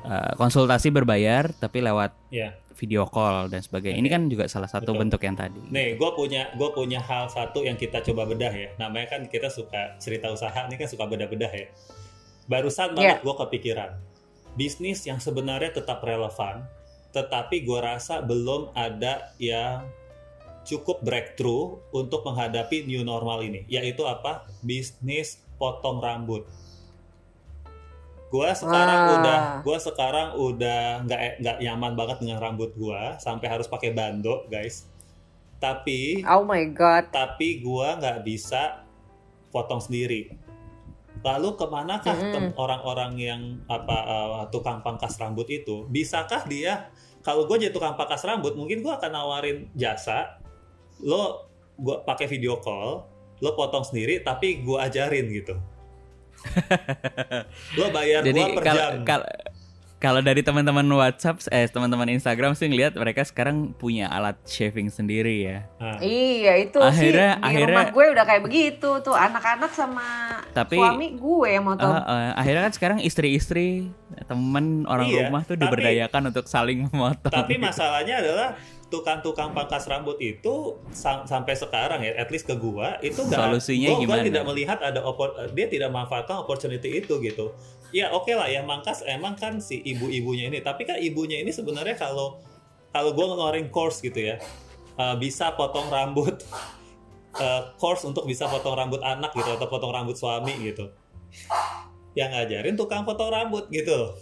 eh, konsultasi berbayar tapi lewat Iya. video call dan sebagainya. Ini kan juga salah satu Betul. bentuk yang tadi. Nih, gue punya gue punya hal satu yang kita coba bedah ya. Namanya kan kita suka cerita usaha, ini kan suka bedah-bedah ya. Barusan banget gue kepikiran bisnis yang sebenarnya tetap relevan, tetapi gue rasa belum ada yang cukup breakthrough untuk menghadapi new normal ini, yaitu apa? Bisnis potong rambut. Gua sekarang Wah. udah, gua sekarang udah nggak nggak nyaman banget dengan rambut gua, sampai harus pakai bando, guys. Tapi Oh my god. tapi gua nggak bisa potong sendiri. Lalu ke manakah tem- orang-orang yang apa uh, tukang pangkas rambut itu? Bisakah dia kalau gue jadi tukang pangkas rambut, mungkin gua akan nawarin jasa, lo gua pakai video call, lo potong sendiri, tapi gua ajarin gitu. Lo bayar Jadi gua per kalau jam. kalau kalau dari teman-teman WhatsApp eh teman-teman Instagram sih ngelihat mereka sekarang punya alat shaving sendiri ya. Nah, Iya itu Akhirnya- sih di akhirnya- rumah gue udah kayak begitu tuh anak-anak sama Tapi- suami gue yang motong. Eh, eh, akhirnya kan sekarang istri-istri teman orang Iya, rumah tuh tapi- diberdayakan untuk saling memotong. Tapi masalahnya adalah tukang-tukang pangkas rambut itu sam- sampai sekarang ya, at least ke gua itu nggak. Solusinya gua, gua gimana? tidak melihat ada dia tidak memanfaatkan opportunity itu gitu. Ya oke lah yang mangkas emang kan si ibu-ibunya ini, tapi kan ibunya ini sebenarnya kalau kalau gua ngeluarin course gitu ya, eh, bisa potong rambut, eh, course untuk bisa potong rambut anak gitu atau potong rambut suami gitu. Yang ngajarin tukang potong rambut gitu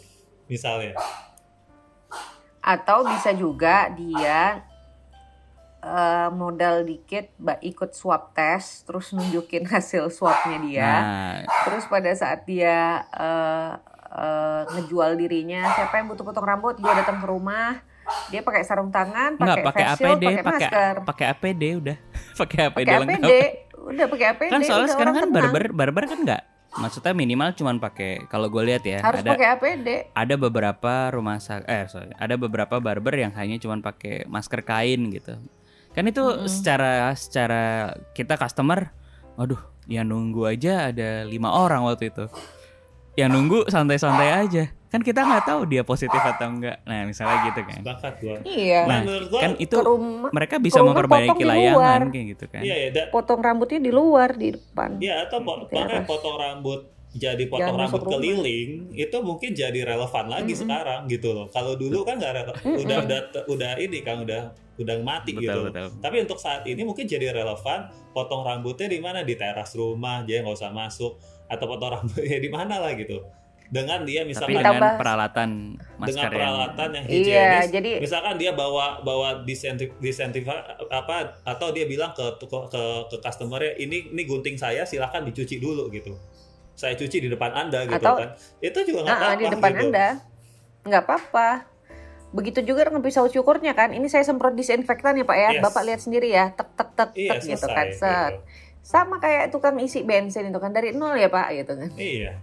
misalnya. Atau bisa juga dia eh, modal dikit ikut swab test terus nunjukin hasil swabnya dia. Nah, Terus pada saat dia eh, eh, ngejual dirinya, siapa yang butuh potong rambut, dia datang ke rumah, dia pakai sarung tangan, pakai pakai face shield, APD, pakai masker, pakai APD udah. pakai APD pakai lengkap. APD, udah pakai APD. Kan soalnya sekarang kan barber barber kan nggak maksudnya minimal cuman pakai kalau gue lihat ya harus ada pakai APD. ada beberapa rumah sakit eh sorry ada beberapa barber yang hanya cuman pakai masker kain gitu kan itu Mm-mm. secara secara kita customer waduh yang nunggu aja ada lima orang waktu itu yang nunggu santai-santai aja kan kita nggak tahu dia positif atau enggak nah misalnya gitu kan Sepakat gua. Iya. nah menurut gua kan itu rumah mereka bisa memperbaiki layangan kayak gitu kan Iya ya, da- potong rambutnya di luar di depan. Iya atau po- bahkan potong rambut jadi potong Jangan rambut masuk rumah. keliling itu mungkin jadi relevan lagi Mm-mm. sekarang gitu loh. Kalau dulu kan nggak udah udah udah ini kan udah udah mati betul gitu. betul Tapi untuk saat ini mungkin jadi relevan potong rambutnya di mana di teras rumah dia nggak usah masuk atau potong rambutnya di mana lah gitu. Dengan dia misalkan Ditambah- dengan peralatan dengan masker yang peralatan yang Iya, higienis jadi misalkan dia bawa bawa disentif disentif apa atau dia bilang ke ke ke, ke customernya ini ini gunting saya silahkan dicuci dulu gitu saya cuci di depan anda gitu Atau- kan itu juga nggak ah, apa-apa di depan gitu. Anda. nggak apa-apa. Begitu juga dengan pisau cukurnya kan. Ini saya semprot disinfektan ya Pak ya. Yes. Bapak lihat sendiri ya. Tek tek tek iya tek gitu selesai kan. Set. gitu. Sama kayak tukang isi bensin itu kan dari nol ya Pak gitu kan. iya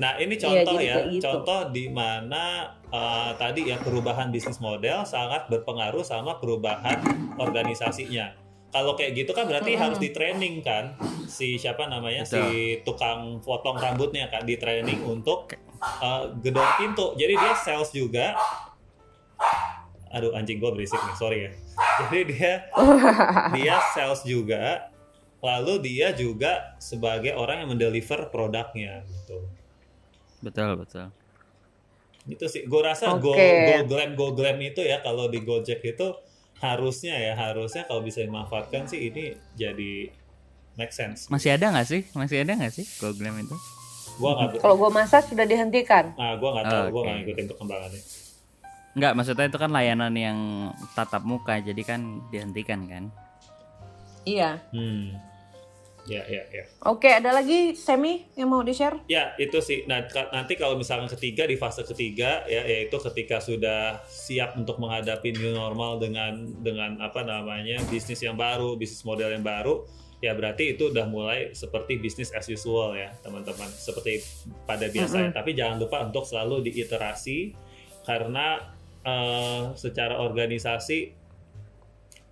nah ini Iya, contoh ya. kayak gitu. contoh di mana eh, tadi ya perubahan bisnis model sangat berpengaruh sama perubahan organisasinya. Kalau kayak gitu kan berarti Mm-mm. harus di training kan? Si siapa namanya? Betul. si tukang potong rambutnya kan di training untuk uh, gedor pintu. Jadi dia sales juga. Aduh anjing gua berisik nih sorry ya. Jadi dia dia sales juga lalu dia juga sebagai orang yang mendeliver produknya gitu betul betul Itu sih, gue rasa go Oke. go glam go glam itu ya kalau di Gojek itu harusnya ya harusnya kalau bisa dimanfaatkan sih ini jadi make sense. Masih ada nggak sih? Masih ada nggak sih Google itu? Gua nggak, Kalau gue masak sudah dihentikan. nah gue nggak tahu, gue Oke. nggak ngikutin perkembangannya. Nggak, maksudnya itu kan layanan yang tatap muka, jadi kan dihentikan kan? Iya. Hmm, ya ya ya. Oke, ada lagi Semi yang mau di-share? Ya itu sih. Nah nanti kalau misalkan ketiga di fase ketiga ya yaitu ketika sudah siap untuk menghadapi new normal dengan dengan apa namanya bisnis yang baru, bisnis model yang baru, ya berarti itu udah mulai seperti bisnis as usual ya teman-teman, seperti pada biasanya. Tapi jangan lupa untuk selalu diiterasi karena eh, secara organisasi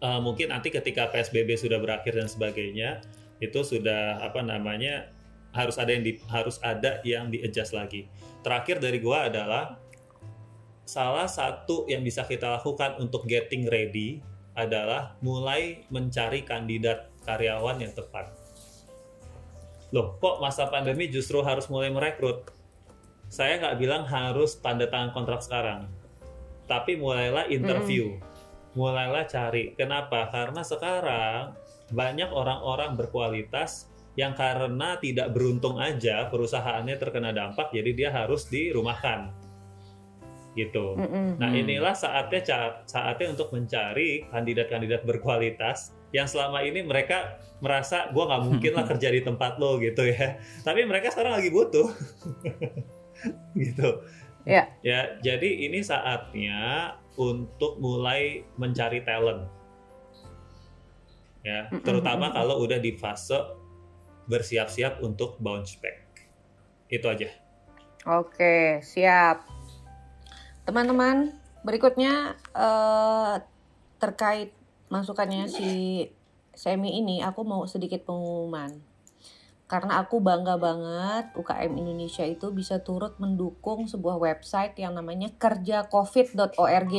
eh, mungkin nanti ketika PSBB sudah berakhir dan sebagainya itu sudah apa namanya harus ada yang di, harus ada yang di adjust lagi. Terakhir dari gua adalah salah satu yang bisa kita lakukan untuk getting ready adalah mulai mencari kandidat karyawan yang tepat. Loh, kok masa pandemi justru harus mulai merekrut? Saya nggak bilang harus tanda tangan kontrak sekarang, tapi mulailah interview, mulailah cari. Kenapa? Karena sekarang banyak orang-orang berkualitas yang karena tidak beruntung aja perusahaannya terkena dampak jadi dia harus dirumahkan gitu. Mm-mm. Nah inilah saatnya saatnya untuk mencari kandidat-kandidat berkualitas yang selama ini mereka merasa gua nggak mungkin lah kerja di tempat lo gitu ya. Tapi mereka sekarang lagi butuh gitu. Ya. Ya jadi ini saatnya untuk mulai mencari talent ya terutama kalau udah di fase bersiap-siap untuk bounce back itu aja Oke, siap. Teman-teman, berikutnya eh, terkait masukannya si Semi ini, aku mau sedikit pengumuman. Karena aku bangga banget UKM Indonesia itu bisa turut mendukung sebuah website yang namanya kerjacovid.org.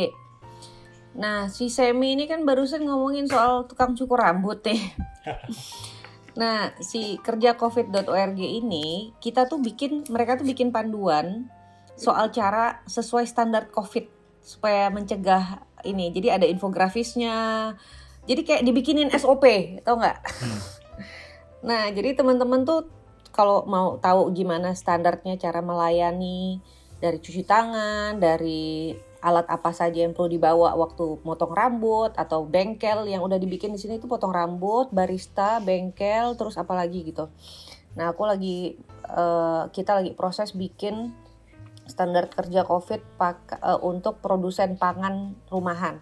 Nah, si Semi ini kan barusan ngomongin soal tukang cukur rambut nih. Nah, si kerjacovid.org ini kita tuh bikin mereka tuh bikin panduan soal cara sesuai standar COVID supaya mencegah ini. Jadi ada infografisnya. Jadi kayak dibikinin SOP, tau nggak? Hmm. Nah, jadi teman-teman tuh kalau mau tahu gimana standarnya cara melayani dari cuci tangan, dari alat apa saja yang perlu dibawa waktu motong rambut atau bengkel yang udah dibikin di sini itu potong rambut, barista, bengkel, terus apa lagi gitu. Nah, aku lagi eh, kita lagi proses bikin standar kerja COVID pak, eh, untuk produsen pangan rumahan.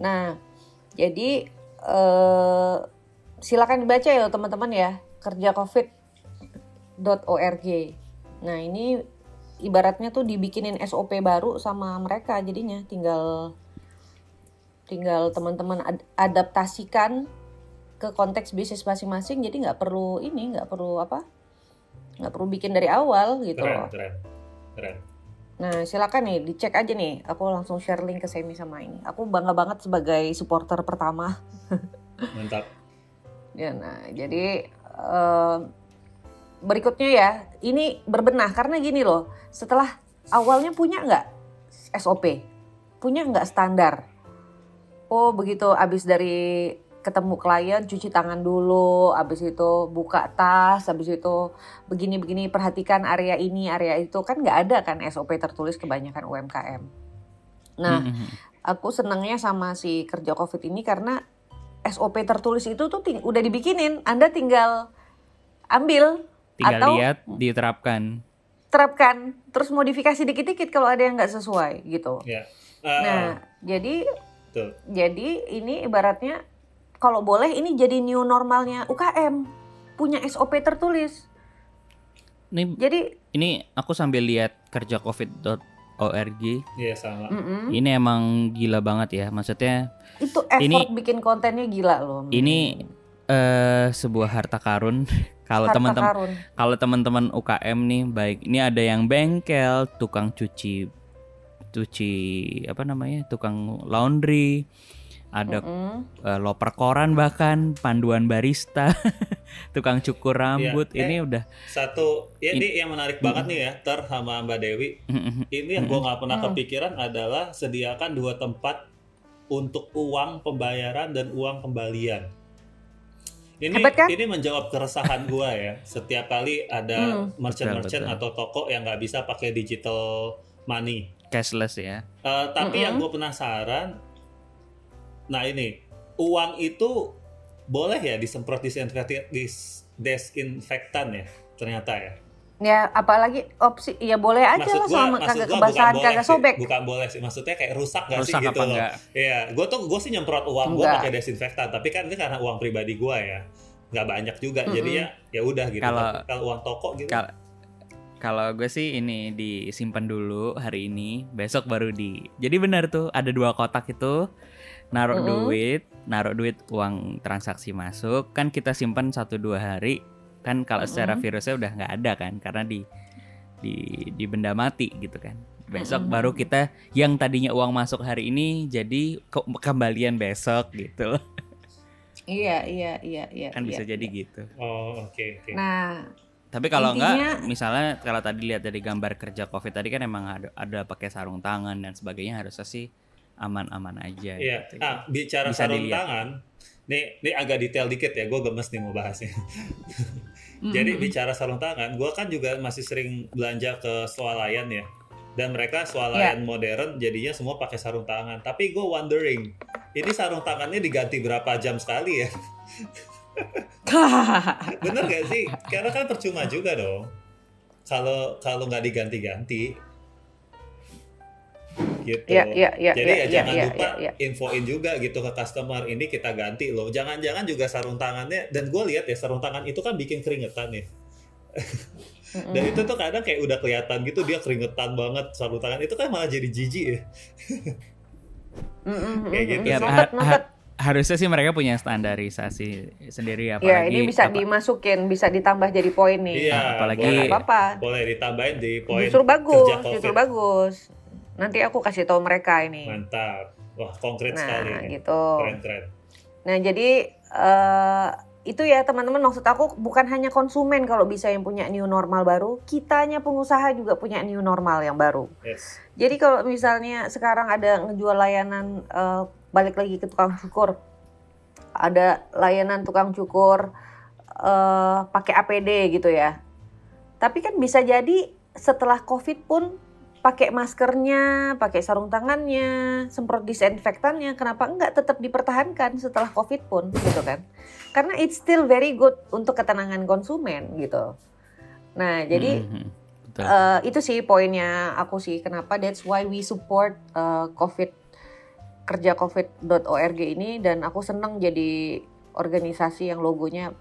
Nah, jadi eh, silakan dibaca ya teman-teman ya. kerjacovid.org. Nah, ini ibaratnya tuh dibikinin SOP baru sama mereka jadinya. Tinggal tinggal teman-teman ad- adaptasikan ke konteks bisnis masing-masing. Jadi nggak perlu ini nggak perlu apa nggak perlu bikin dari awal gitu keren keren keren. Nah silakan nih dicek aja nih. Aku langsung share link ke Semi sama ini. Aku bangga banget sebagai supporter pertama. Mantap Ya, nah, jadi em, berikutnya ya, ini berbenah karena gini loh, setelah awalnya punya nggak SOP, punya nggak standar. Oh begitu, abis dari ketemu klien cuci tangan dulu, abis itu buka tas, abis itu begini-begini perhatikan area ini, area itu kan nggak ada kan SOP tertulis kebanyakan UMKM. Nah, Mhm. aku senangnya sama si kerja covid ini karena SOP tertulis itu tuh ting- udah dibikinin. Anda tinggal ambil tinggal atau lihat diterapkan. terapkan. Terus modifikasi dikit-dikit kalau ada yang nggak sesuai gitu. Ya. Nah Ah, jadi betul. jadi ini ibaratnya kalau boleh ini jadi new normalnya UKM punya SOP tertulis. Ini jadi ini aku sambil lihat kerja covid.org. iya sama mm-mm, Ini emang gila banget ya. Maksudnya itu effort Ini- bikin kontennya gila loh Ini eh sebuah harta karun. Kalau teman-teman karun. kalau teman-teman UKM nih baik ini ada yang bengkel, tukang cuci cuci apa namanya? tukang laundry ada Mm-mm. eh, loper koran bahkan panduan barista, tukang cukur rambut. Iya, eh. Ini udah Satu, ya ini yang menarik banget nih ya, Ter sama Mbak Dewi. Ini yang gue nggak pernah Hmm. kepikiran adalah sediakan dua tempat untuk uang pembayaran dan uang kembalian. Ini Hebat kan? ini menjawab keresahan gue ya. Setiap kali ada Hmm. merchant-merchant Betul, atau toko yang nggak bisa pakai digital money. cashless ya. Eh, tapi yang Mm-mm. gue penasaran, nah ini uang itu boleh ya disemprot disinfektan, dis, desinfektan ya ternyata ya. Ya apalagi opsi ya boleh aja lah selama kagak gua kebasahan bukan kagak boleh sih, sobek. bukan boleh sih maksudnya kayak rusak gak Rusak sih gitu loh enggak? Iya, gue tuh gue sih nyemprot uang gue pakai desinfektan, tapi kan ini karena uang pribadi gue ya, nggak banyak juga, jadi Mm-mm. ya ya udah gitu. Kalau- uang toko gitu, Kal- Kalau gue sih ini disimpan dulu hari ini, besok baru di. Jadi benar tuh ada dua kotak itu, naruh Mm-mm. duit, naruh duit uang transaksi masuk, kan kita simpan satu dua hari, kan kalau secara Mm-mm. virusnya udah nggak ada kan, karena di di di benda mati gitu kan. Besok Mm-mm. baru kita yang tadinya uang masuk hari ini jadi ke- kembalian besok gitu, Iya iya iya iya. kan bisa iya, jadi iya. gitu. oh oke oke. Nah Tapi kalau Intinya- enggak, misalnya kalau tadi lihat dari gambar kerja COVID tadi kan emang ada, ada pakai sarung tangan dan sebagainya harusnya sih aman-aman aja. Iya, gitu. ah bicara Bisa sarung dilihat. tangan, nih ini agak detail dikit ya, gue gemes nih mau bahasnya. Jadi mm-mm. bicara sarung tangan, gue kan juga masih sering belanja ke swalayan ya. Dan mereka swalayan modern jadinya semua pakai sarung tangan. Tapi gue wondering, ini sarung tangannya diganti berapa jam sekali ya? Bener gak sih? Karena kan percuma juga dong. Kalau kalau nggak diganti-ganti, gitu. Iya iya iya. Jadi iya, ya iya, jangan iya, lupa iya, iya. infoin juga gitu ke customer ini kita ganti loh. Jangan-jangan juga sarung tangannya dan gue lihat ya sarung tangan itu kan bikin keringetan ya. Mm-mm. Dan itu tuh kadang kayak udah kelihatan gitu dia keringetan banget sarung tangan itu kan malah jadi jijik ya. Kayak gitu Ya, sih. Harusnya sih mereka punya standarisasi sendiri apalagi Ya ini bisa apa- dimasukin, bisa ditambah jadi poin nih. Iya, apalagi- boleh, Nggak apa-apa. boleh ditambahin di poin Justru bagus, kerja COVID. justru bagus. Nanti aku kasih tahu mereka ini. Mantap. Wah, konkret sekali Nah, ini. gitu. Keren-keren. Nah, jadi eh itu ya teman-teman maksud aku bukan hanya konsumen kalau bisa yang punya new normal baru, kitanya pengusaha juga punya new normal yang baru. Yes. Jadi kalau misalnya sekarang ada ngejual layanan eh, balik lagi ke tukang cukur, ada layanan tukang cukur eh, pakai APD gitu ya. Tapi kan bisa jadi setelah COVID pun pakai maskernya, pakai sarung tangannya, semprot disinfektannya, kenapa enggak tetap dipertahankan setelah COVID pun gitu kan? Karena it's still very good untuk ketenangan konsumen gitu. Nah jadi Mhm, betul. Eh, itu sih poinnya aku sih kenapa that's why we support eh, covid kerja covid.org ini dan aku seneng jadi organisasi yang logonya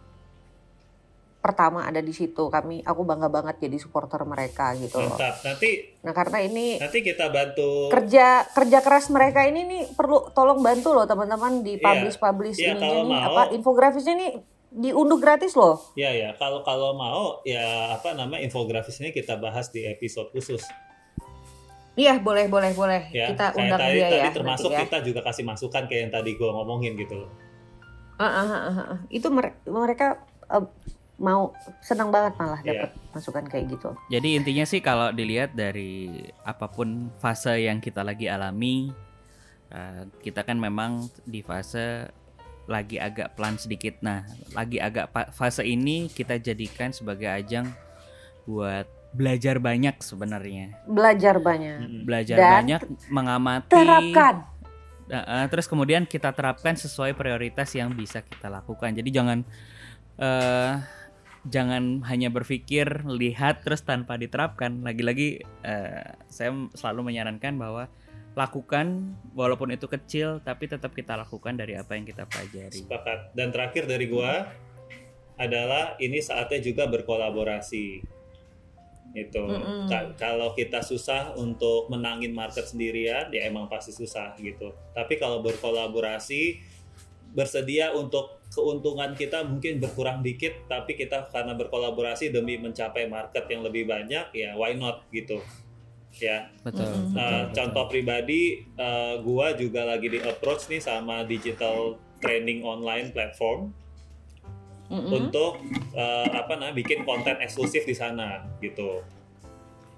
pertama ada di situ kami aku bangga banget jadi supporter mereka gitu loh Mantap. Nanti nah karena ini nanti kita bantu kerja kerja keras mereka ini nih perlu tolong bantu loh teman-teman di Iya. publish publish Iya, ininya kalau nih mau. apa infografisnya nih diunduh gratis loh Ya ya, kalau kalau mau ya apa nama infografis ini kita bahas di episode khusus iya boleh boleh boleh ya. kita Kayak undang tadi, dia tadi ya termasuk ya. kita juga kasih masukan kayak yang tadi gue ngomongin gitu loh. Ah, ah, ah, ah, ah. itu mere- mereka eh, mau senang banget malah Iya. dapat masukan kayak gitu. Jadi intinya sih kalau dilihat dari apa pun fase yang kita lagi alami, eh, kita kan memang di fase lagi agak pelan sedikit. Nah, lagi agak fase ini kita jadikan sebagai ajang buat belajar banyak sebenarnya. Belajar banyak. Belajar Dan banyak mengamati. Terapkan. Nah, eh, terus kemudian kita terapkan sesuai prioritas yang bisa kita lakukan. Jadi jangan eh jangan hanya berpikir lihat terus tanpa diterapkan. Lagi-lagi eh, saya selalu menyarankan bahwa lakukan walaupun itu kecil tapi tetap kita lakukan dari apa yang kita pelajari. Sepakat. Dan terakhir dari gua adalah ini saatnya juga berkolaborasi. Itu. Mm-mm. Ka- kalau kita susah untuk menangin market sendirian, ya emang pasti susah gitu. Tapi kalau berkolaborasi, bersedia untuk keuntungan kita mungkin berkurang dikit, tapi kita karena berkolaborasi demi mencapai market yang lebih banyak, ya why not gitu. ya. Betul. Betul, Uh, betul. contoh pribadi, uh, gua juga lagi di approach nih sama digital training online platform Mm-mm. untuk uh, apa namanya bikin konten eksklusif di sana gitu.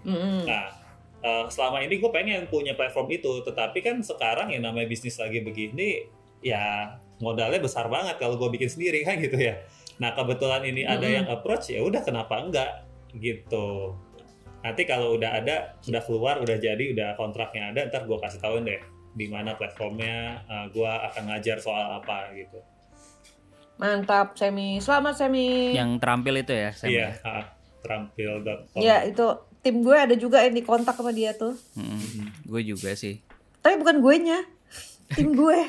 Mm-mm. Nah, uh, selama ini gue pengen punya platform itu, tetapi kan sekarang yang namanya bisnis lagi begini, ya modalnya besar banget kalau gue bikin sendiri kan gitu ya. Nah kebetulan ini ada Mm-mm. yang approach, ya udah kenapa enggak gitu. Nanti kalau udah ada, udah keluar, udah jadi, udah kontraknya ada, ntar gue kasih tahu deh di mana platformnya, uh, gue akan ngajar soal apa gitu. Mantap, Semi. Selamat, Semi. Yang terampil itu ya, Sam, Iya, ya? ha, terampil.com. Ya, itu tim gue ada juga yang di kontak sama dia tuh. Mm-mm. Gue juga sih. Tapi bukan gue nya, tim gue.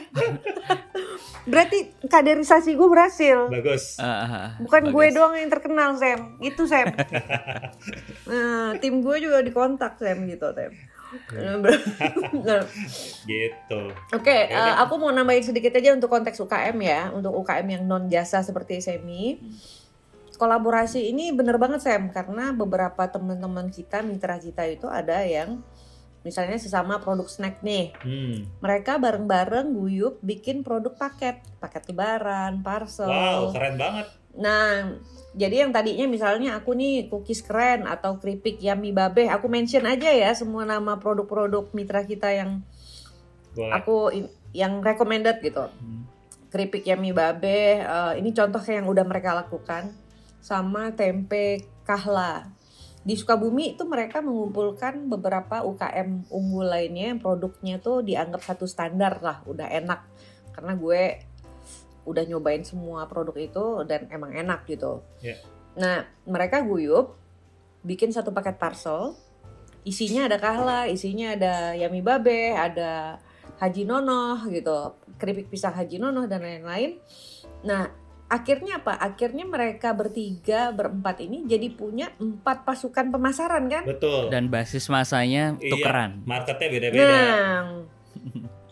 Berarti kaderisasi gue berhasil. Bagus. Ah, ah, ah, Bukan bagus. gue doang yang terkenal, Sam. Itu, Sam. nah, tim gue juga dikontak, Sam, gitu, Sam. Nah, Gitu. Oke, Ya eh, udah. aku mau nambahin sedikit aja untuk konteks UKM ya, untuk UKM yang non jasa seperti Semi. Kolaborasi ini bener banget Sam, karena beberapa teman-teman kita, mitra kita itu ada yang misalnya sesama produk snack nih, Hmm. mereka bareng-bareng guyup bikin produk paket, paket lebaran, parcel. Wow, keren banget. Nah, jadi yang tadinya misalnya aku nih cookies keren atau keripik yummy babe, aku mention aja ya semua nama produk-produk mitra kita yang Boleh. aku yang recommended gitu. Hmm. Keripik yummy babe, eh, ini contoh yang udah mereka lakukan sama tempe kahla. Di Sukabumi itu mereka mengumpulkan beberapa UKM unggul lainnya yang produknya tuh dianggap satu standar lah, udah enak. Karena gue udah nyobain semua produk itu dan emang enak gitu. Ya. Nah, mereka guyup bikin satu paket parcel. Isinya ada kahla, isinya ada yummy babe, ada haji nonoh gitu, keripik pisang haji nonoh dan lain-lain. Nah, akhirnya apa? Akhirnya mereka bertiga, berempat ini jadi punya empat pasukan pemasaran kan? Betul. Dan basis masanya Iya. tukeran. Marketnya beda-beda. Nah,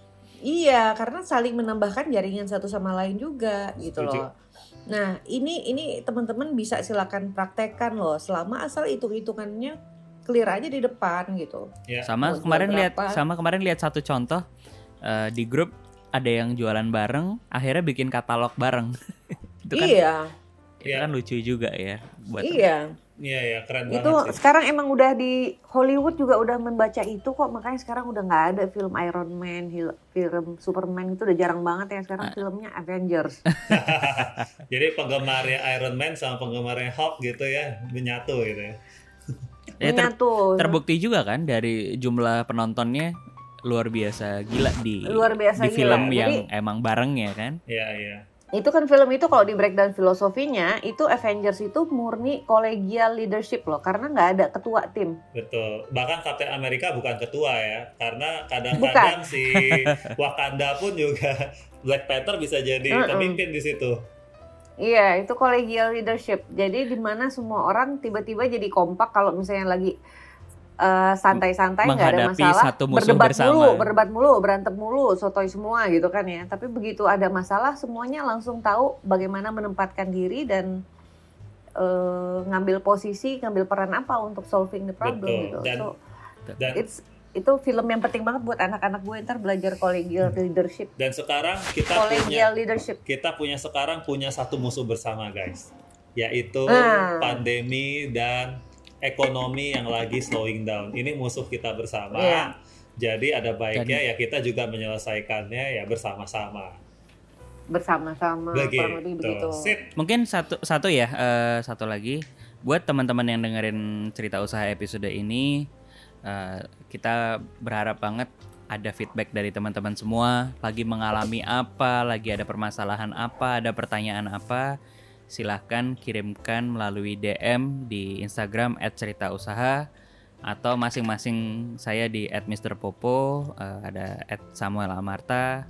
iya karena saling menambahkan jaringan satu sama lain juga gitu Setuju. loh. Nah ini ini teman-teman bisa silakan praktekkan loh selama asal hitung-hitungannya clear aja di depan gitu. Ya. Sama Mau kemarin lihat sama kemarin lihat satu contoh eh, di grup ada yang jualan bareng, akhirnya bikin katalog bareng. itu kan iya, itu Iya. kan lucu juga ya buat iya. Iya ya keren Itu banget sih. sekarang emang udah di Hollywood juga udah membaca itu kok makanya sekarang udah nggak ada film Iron Man, film Superman itu udah jarang banget ya Ah. sekarang filmnya Avengers. Jadi penggemarnya Iron Man sama penggemarnya Hulk gitu ya menyatu gitu ya. Ya, ter- Menyatu. terbukti juga kan dari jumlah penontonnya luar biasa gila di Luar biasa di gila. film Jadi- yang emang bareng ya kan. Iya iya. Itu kan film itu kalau di breakdown filosofinya itu Avengers itu murni kolegial leadership loh karena nggak ada ketua tim Betul. Bahkan Captain Amerika bukan ketua ya, karena kadang-kadang si Wakanda pun juga Black Panther bisa jadi Mm-mm. pemimpin di situ. iya itu kolegial leadership jadi di mana semua orang tiba-tiba jadi kompak kalau misalnya lagi eh, santai-santai nggak ada masalah. satu musuh berdebat bersama. mulu berdebat mulu berantem mulu sotoy semua gitu kan ya. Tapi begitu ada masalah semuanya langsung tahu bagaimana menempatkan diri dan eh, ngambil posisi ngambil peran apa untuk solving the problem Betul. gitu. Dan- so Dan it's itu film yang penting banget buat anak-anak gue. Ntar belajar kolegial leadership. Dan sekarang kita punya leadership. kita punya sekarang punya satu musuh bersama guys, yaitu Ah. pandemi dan ekonomi yang lagi slowing down. Ini musuh kita bersama. Iya. Jadi ada baiknya ya kita juga menyelesaikannya ya bersama-sama. bersama-sama begitu Begitu. Sip. Mungkin satu satu ya eh, satu lagi buat teman-teman yang dengerin cerita usaha episode ini eh, kita berharap banget ada feedback dari teman-teman semua lagi mengalami apa, lagi ada permasalahan apa, ada pertanyaan apa, silahkan kirimkan melalui DM di Instagram @ceritausaha atau masing-masing saya di @mrpopo, eh, ada @samuel amarta,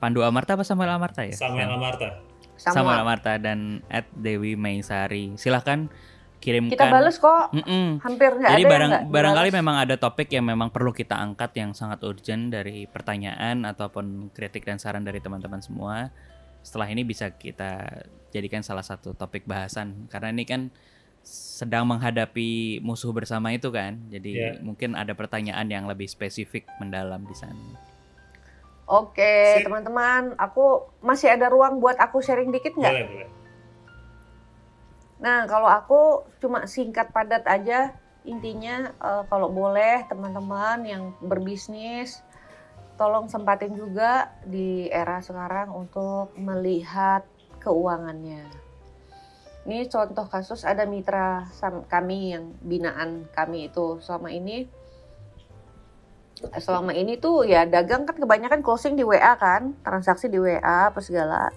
Pandu Amarta apa Samuel Amarta ya? Samuel Amarta. Samuel Amarta dan at Dewi Maisari. Silahkan kirimkan. kita bales kok Mm-mm. hampir nggak Jadi ada barang, yang nggak barangkali dibales. memang ada topik yang memang perlu kita angkat yang sangat urgent dari pertanyaan ataupun kritik dan saran dari teman-teman semua. Setelah ini bisa kita jadikan salah satu topik bahasan karena ini kan sedang menghadapi musuh bersama itu kan. Jadi Yeah. mungkin ada pertanyaan yang lebih spesifik mendalam di sana. Oke, teman-teman, aku masih ada ruang buat aku sharing dikit nggak? Boleh, boleh. Nah, kalau aku cuma singkat padat aja, intinya eh, kalau boleh teman-teman yang berbisnis, tolong sempatin juga di era sekarang untuk melihat keuangannya. Ini contoh kasus ada mitra kami yang binaan kami itu selama ini selama ini tuh ya dagang kan kebanyakan closing di WA kan, transaksi di WA apa segala.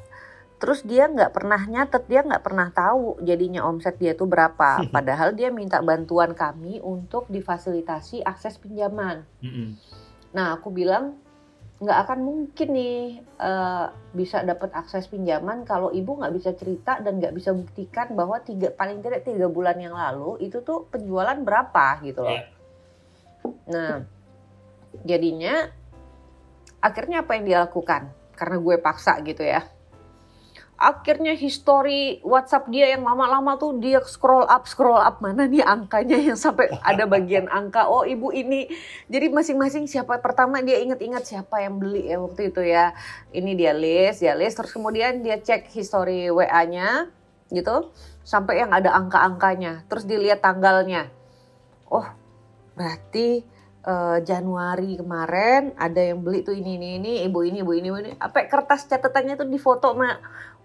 Terus dia nggak pernah nyatet, dia nggak pernah tahu jadinya omset dia tuh berapa. Padahal dia minta bantuan kami untuk difasilitasi akses pinjaman. Nah aku bilang nggak akan mungkin nih eh, bisa dapat akses pinjaman kalau ibu nggak bisa cerita dan nggak bisa buktikan bahwa tiga paling tidak tiga bulan yang lalu itu tuh penjualan berapa gitu loh. Iya. Nah jadinya akhirnya apa yang dia lakukan? Karena gue paksa gitu ya. Akhirnya history WhatsApp dia yang lama-lama tuh dia scroll up scroll up. Mana nih angkanya yang sampai ada bagian angka? Oh ibu ini. Jadi masing-masing siapa? Pertama dia inget-inget siapa yang beli ya waktu itu ya. Ini dia list ya list. Terus kemudian dia cek history WA-nya gitu. Sampai yang ada angka-angkanya. Terus dilihat tanggalnya. Oh berarti eh, Januari kemarin ada yang beli tuh ini ini ini. Ibu ini ibu ini ibu ini. Apa kertas catatannya tuh difoto mak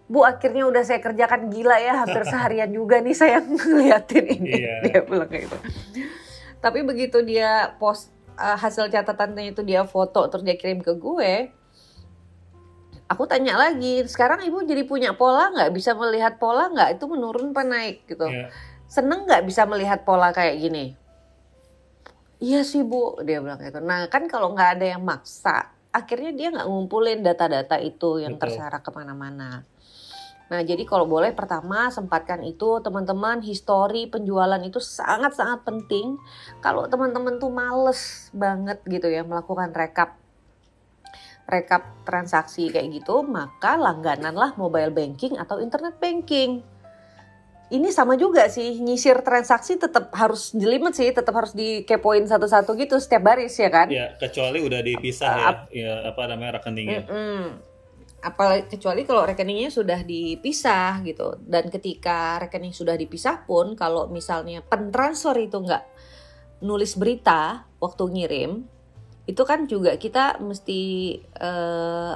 Bu akhirnya udah saya kerjakan gila ya hampir seharian juga nih saya ngeliatin ini Iya. dia bilang kayak gitu tapi begitu dia post eh, hasil catatannya itu dia foto terus dia kirim ke gue aku tanya lagi sekarang ibu jadi punya pola nggak bisa melihat pola nggak itu menurun apa naik gitu Iya. seneng nggak bisa melihat pola kayak gini? Iya sih bu, dia bilang gitu. Nah kan kalau nggak ada yang maksa, akhirnya dia nggak ngumpulin data-data itu yang Betul. terserak ke mana-mana. Nah jadi kalau boleh pertama sempatkan itu teman-teman histori penjualan itu sangat-sangat penting. Kalau teman-teman tuh males banget gitu ya melakukan rekap rekap transaksi kayak gitu, maka langgananlah mobile banking atau internet banking ini sama juga sih nyisir transaksi tetap harus jelimet sih tetap harus dikepoin satu-satu gitu setiap baris ya kan Ya, kecuali udah dipisah ya, ya apa namanya rekeningnya. Mm-mm. Apalagi kecuali kalau rekeningnya sudah dipisah gitu dan ketika rekening sudah dipisah pun kalau misalnya pentransfer itu nggak nulis berita waktu ngirim itu kan juga kita mesti eh,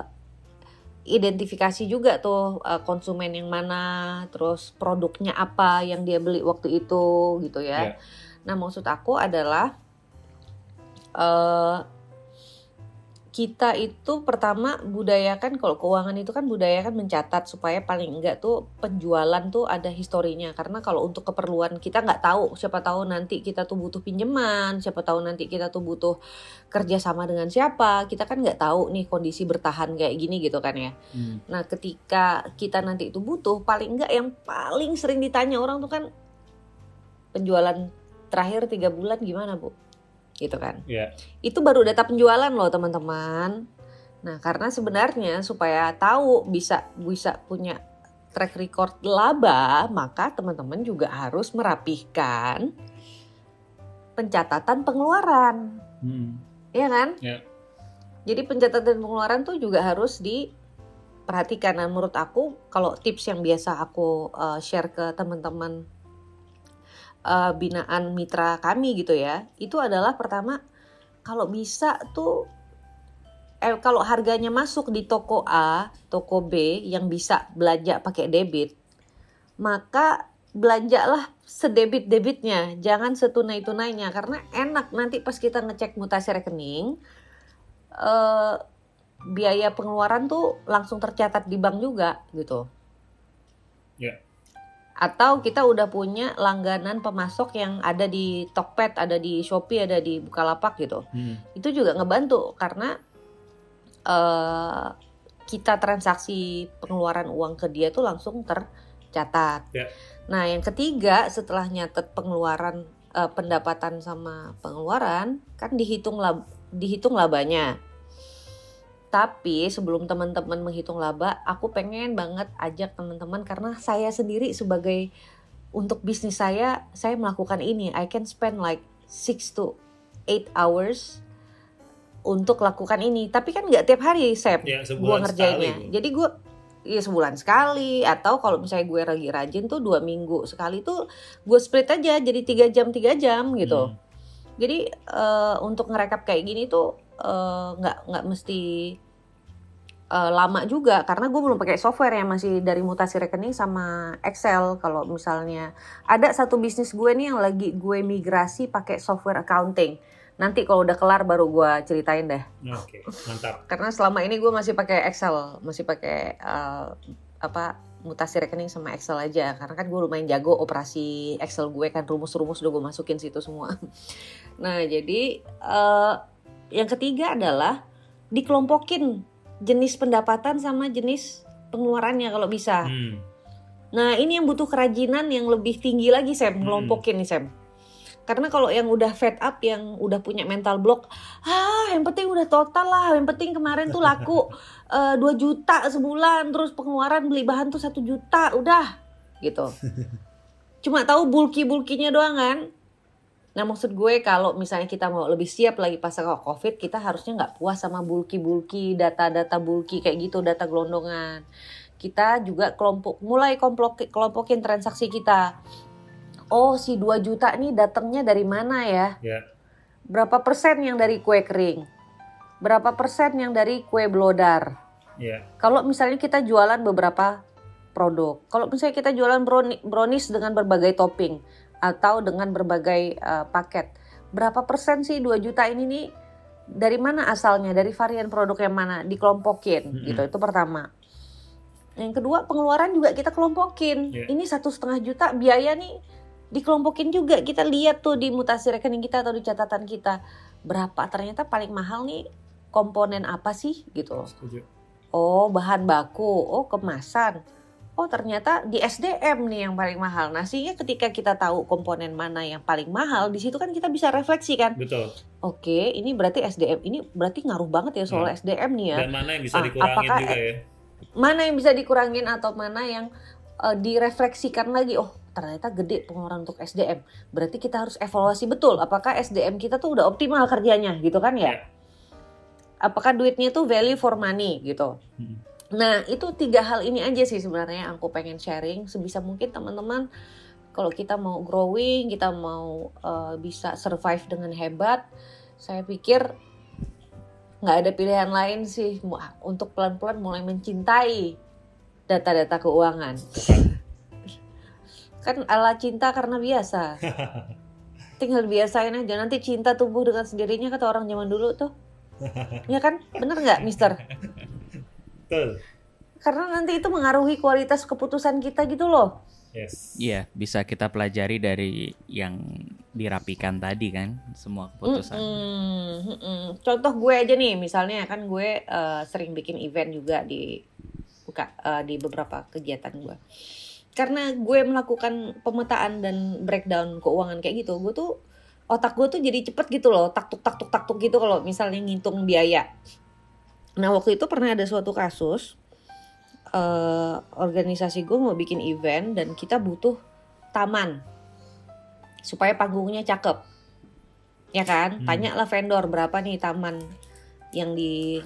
identifikasi juga tuh eh, konsumen yang mana terus produknya apa yang dia beli waktu itu gitu ya Ya. nah maksud aku adalah eh kita itu pertama budayakan kalau keuangan itu kan budayakan mencatat supaya paling enggak tuh penjualan tuh ada historinya. Karena kalau untuk keperluan kita nggak tahu siapa tahu nanti kita tuh butuh pinjaman siapa tahu nanti kita tuh butuh kerja sama dengan siapa kita kan nggak tahu nih kondisi bertahan kayak gini gitu kan ya. Hmm. nah ketika kita nanti itu butuh paling enggak yang paling sering ditanya orang tuh kan penjualan terakhir tiga bulan gimana bu gitu kan Ya. itu baru data penjualan loh teman-teman. Nah karena sebenarnya supaya tahu bisa bisa punya track record laba, maka teman-teman juga harus merapihkan pencatatan pengeluaran, Hmm. ya kan? Ya. Jadi pencatatan pengeluaran tuh juga harus diperhatikan. Dan menurut aku kalau tips yang biasa aku uh, share ke teman-teman uh, binaan mitra kami gitu ya, itu adalah pertama kalau bisa tuh eh kalau harganya masuk di toko A, toko B yang bisa belanja pakai debit, maka belanjalah sedebit-debitnya, jangan setunai-tunainya karena enak nanti pas kita ngecek mutasi rekening eh, biaya pengeluaran tuh langsung tercatat di bank juga gitu. Ya. Atau kita udah punya langganan pemasok yang ada di Tokped, ada di Shopee, ada di Bukalapak gitu. Hmm. Itu juga ngebantu karena eh kita transaksi pengeluaran uang ke dia tuh langsung tercatat. Ya. Nah, yang ketiga setelah nyatet pengeluaran eh, pendapatan sama pengeluaran kan dihitung lab, dihitung labanya. Tapi sebelum teman-teman menghitung laba, aku pengen banget ajak teman-teman karena saya sendiri sebagai untuk bisnis saya saya melakukan ini I can spend like 6 to 8 hours untuk lakukan ini tapi kan nggak tiap hari Sep Ya, gue ngerjainnya sekali. Jadi gue ya sebulan sekali atau kalau misalnya gue lagi rajin tuh dua minggu sekali tuh gue split aja jadi tiga jam tiga jam gitu Hmm. jadi eh, untuk ngerekap kayak gini tuh eh, nggak nggak mesti eh, lama juga karena gue belum pakai software yang masih dari mutasi rekening sama Excel. Kalau misalnya ada satu bisnis gue nih yang lagi gue migrasi pakai software accounting. Nanti kalau udah kelar baru gue ceritain deh. Oke, mantap. karena selama ini gue masih pakai Excel masih pakai eh, apa mutasi rekening sama Excel aja. Karena kan gue lumayan jago operasi Excel gue kan rumus-rumus udah gue masukin situ semua. Nah jadi eh, yang ketiga adalah dikelompokin jenis pendapatan sama jenis pengeluarannya kalau bisa Hmm. Nah ini yang butuh kerajinan yang lebih tinggi lagi Sam, Hmm. ngelompokin nih Sam. Karena kalau yang udah fed up, yang udah punya mental block, ah yang penting udah total lah, yang penting kemarin tuh laku eh, 2 juta sebulan, terus pengeluaran beli bahan tuh satu juta, udah gitu. Cuma tahu bulky-bulkinya doang kan. Nah maksud gue kalau misalnya kita mau lebih siap lagi pasca covid, kita harusnya nggak puas sama bulky-bulky, data-data bulky kayak gitu, data gelondongan kita juga kelompok mulai kelompok kelompokin transaksi kita. Oh, si 2 juta nih datangnya dari mana ya? Ya. Berapa persen yang dari kue kering? Berapa persen yang dari kue blodar? Ya. Kalau misalnya kita jualan beberapa produk. Kalau misalnya kita jualan browni- brownies dengan berbagai topping atau dengan berbagai eh, paket. Berapa persen sih 2 juta ini nih dari mana asalnya? Dari varian produk yang mana? Dikelompokin Mm-mm. gitu. Itu pertama. Yang kedua pengeluaran juga kita kelompokin. Iya. Ini satu setengah juta biaya nih dikelompokin juga. Kita lihat tuh di mutasi rekening kita atau di catatan kita berapa ternyata paling mahal nih komponen apa sih gitu. Setuju. Oh, bahan baku. Oh, kemasan. Oh, ternyata di SDM nih yang paling mahal. Nah, sehingga ketika kita tahu komponen mana yang paling mahal, di situ kan kita bisa refleksi kan. Betul. Oke, ini berarti SDM. Ini berarti ngaruh banget ya soal Ya. SDM nih ya. Dan mana yang bisa Ah, dikurangin apakah- juga ya? Mana yang bisa dikurangin atau mana yang eh, direfleksikan lagi. Oh, ternyata gede pengeluaran untuk SDM. Berarti kita harus evaluasi betul apakah SDM kita tuh udah optimal kerjanya gitu kan ya. Ya. Apakah duitnya tuh value for money gitu. Hmm. Nah, itu tiga hal ini aja sih sebenarnya yang aku pengen sharing sebisa mungkin teman-teman kalau kita mau growing, kita mau eh, bisa survive dengan hebat, saya pikir nggak ada pilihan lain sih untuk pelan-pelan mulai mencintai data-data keuangan. Kan ala cinta karena biasa. Tinggal biasain aja nanti cinta tumbuh dengan sendirinya kata orang zaman dulu tuh. Ya kan? Bener nggak, Mister? Betul. Karena nanti itu mengaruhi kualitas keputusan kita gitu loh. Yes. Iya, bisa kita pelajari dari yang dirapikan tadi kan, semua keputusan. Mm-mm, mm-mm. Contoh gue aja nih, misalnya kan gue eh, sering bikin event juga di buka eh, di beberapa kegiatan gue. Karena gue melakukan pemetaan dan breakdown keuangan kayak gitu, gue tuh otak gue tuh jadi cepet gitu loh, taktuk taktuk taktuk gitu kalau misalnya ngitung biaya. Nah waktu itu pernah ada suatu kasus eh, organisasi gue mau bikin event dan kita butuh taman supaya panggungnya cakep. Ya kan? Hmm. tanyalah vendor berapa nih taman yang di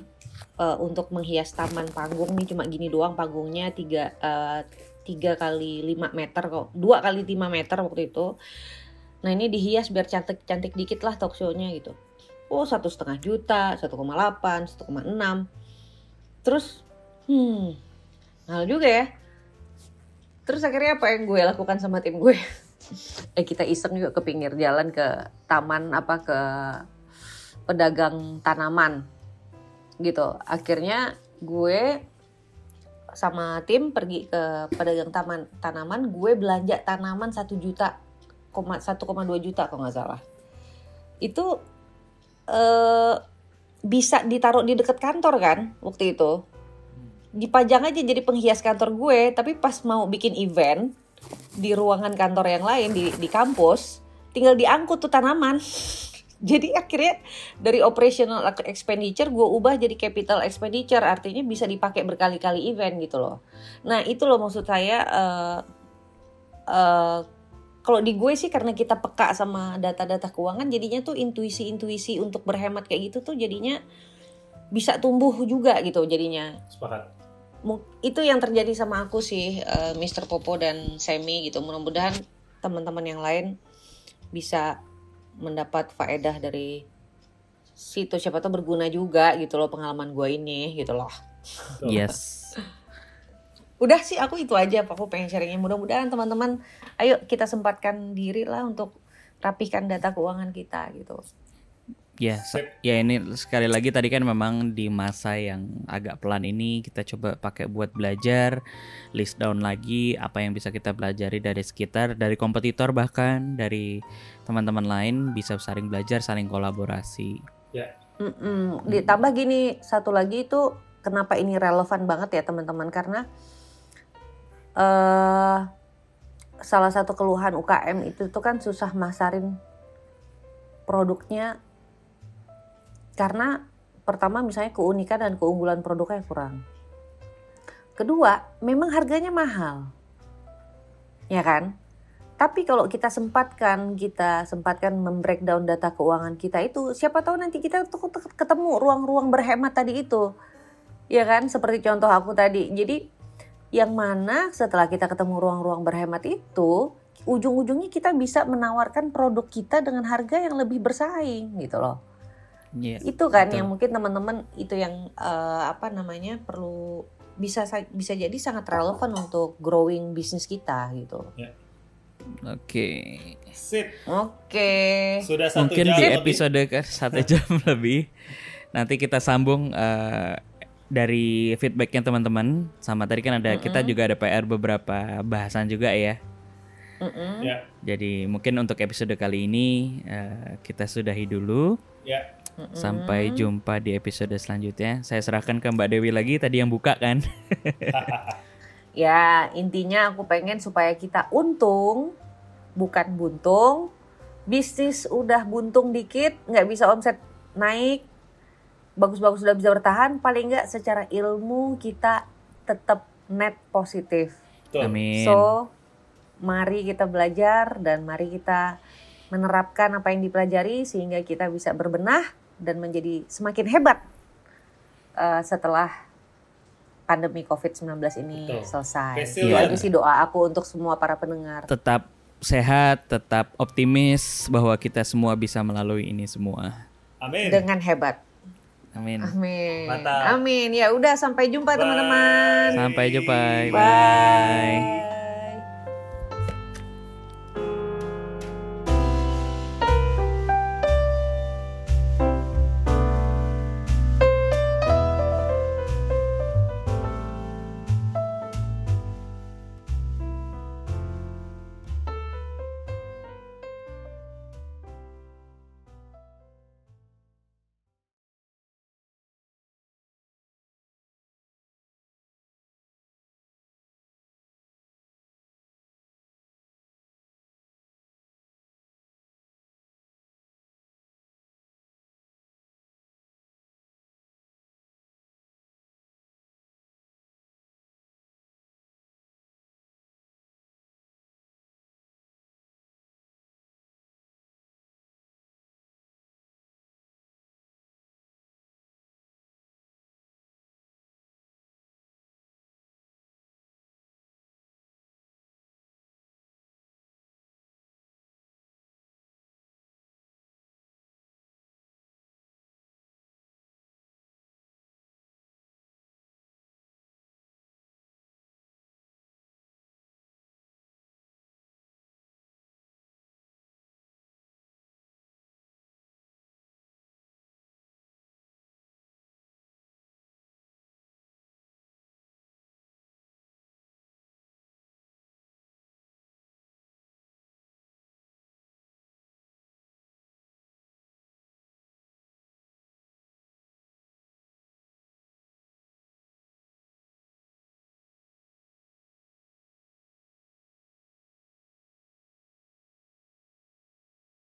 eh, untuk menghias taman panggung nih. Cuma gini doang panggungnya tiga eh, tiga kali 5 meter kok. Dua kali 5 meter waktu itu. Nah ini dihias biar cantik cantik dikit lah talk show-nya gitu oh satu setengah juta 1,8 1,6 terus hmm mahal juga ya. Terus akhirnya apa yang gue lakukan sama tim gue? Eh kita iseng juga ke pinggir jalan ke taman apa ke pedagang tanaman gitu. Akhirnya gue sama tim pergi ke pedagang taman tanaman. Gue belanja tanaman satu juta koma 1,2 juta kalau nggak salah. Itu eh bisa ditaruh di dekat kantor kan waktu itu. Dipajang aja jadi penghias kantor gue tapi pas mau bikin event di ruangan kantor yang lain di di kampus tinggal diangkut tuh tanaman. Jadi akhirnya dari operational expenditure gue ubah jadi capital expenditure. Artinya bisa dipakai berkali-kali event gitu loh. Nah itu loh maksud saya eh, eh, kalau di gue sih karena kita peka sama data-data keuangan jadinya tuh intuisi-intuisi untuk berhemat kayak gitu tuh jadinya bisa tumbuh juga gitu jadinya Sepakat. Itu yang terjadi sama aku sih eh, Mr. Popo dan Semi gitu mudah-mudahan teman-teman yang lain bisa mendapat faedah dari situ siapa tahu berguna juga gitu loh pengalaman gue ini gitu loh. Yes. Udah sih aku itu aja aku pengen sharingnya mudah-mudahan teman-teman ayo kita sempatkan diri lah untuk rapihkan data keuangan kita gitu. Ya, ya ini sekali lagi tadi kan memang di masa yang agak pelan ini kita coba pakai buat belajar, list down lagi apa yang bisa kita pelajari dari sekitar, dari kompetitor bahkan dari teman-teman lain bisa saling belajar, saling kolaborasi. Mm-mm. Ditambah gini, satu lagi itu kenapa ini relevan banget ya teman-teman? Karena eh salah satu keluhan UKM itu tuh kan susah masarin produknya karena pertama misalnya keunikan dan keunggulan produknya kurang. Kedua, memang harganya mahal. Ya kan? Tapi kalau kita sempatkan, kita sempatkan membreakdown data keuangan kita itu, siapa tahu nanti kita tuh ketemu ruang-ruang berhemat tadi itu. Ya kan? Seperti contoh aku tadi. Jadi yang mana setelah kita ketemu ruang-ruang berhemat itu, ujung-ujungnya kita bisa menawarkan produk kita dengan harga yang lebih bersaing gitu loh. Iya. Itu kan betul. yang mungkin teman-teman itu yang eh, apa namanya perlu bisa sa- bisa jadi sangat relevan untuk growing bisnis kita gitu. Oke. Sip. Oke. Sudah satu Mungkin jam di lebih. episode ke satu jam lebih nanti kita sambung eh, dari feedbacknya teman-teman sama tadi kan ada kita Mm-mm. juga ada PR beberapa bahasan juga ya. Mm-mm. Ya, Jadi mungkin untuk episode kali ini eh, kita sudahi dulu. ya. Mm-mm. Sampai jumpa di episode selanjutnya. Saya serahkan ke Mbak Dewi lagi tadi yang buka kan. Ya, intinya aku pengen supaya kita untung, bukan buntung. Bisnis udah buntung dikit, nggak bisa omset naik, bagus-bagus sudah bisa bertahan, paling nggak secara ilmu kita tetap net positif. Amin. So, mari kita belajar dan mari kita menerapkan apa yang dipelajari sehingga kita bisa berbenah dan menjadi semakin hebat eh, setelah pandemi COVID-19 ini Betul. selesai. Resilient. Itu aja sih doa aku untuk semua para pendengar. Tetap sehat, tetap optimis bahwa kita semua bisa melalui ini semua. Amin. Dengan hebat. Amin. Amin. Mantap. Amin. Ya udah sampai jumpa teman-teman. Sampai jumpa. Bye. Bye.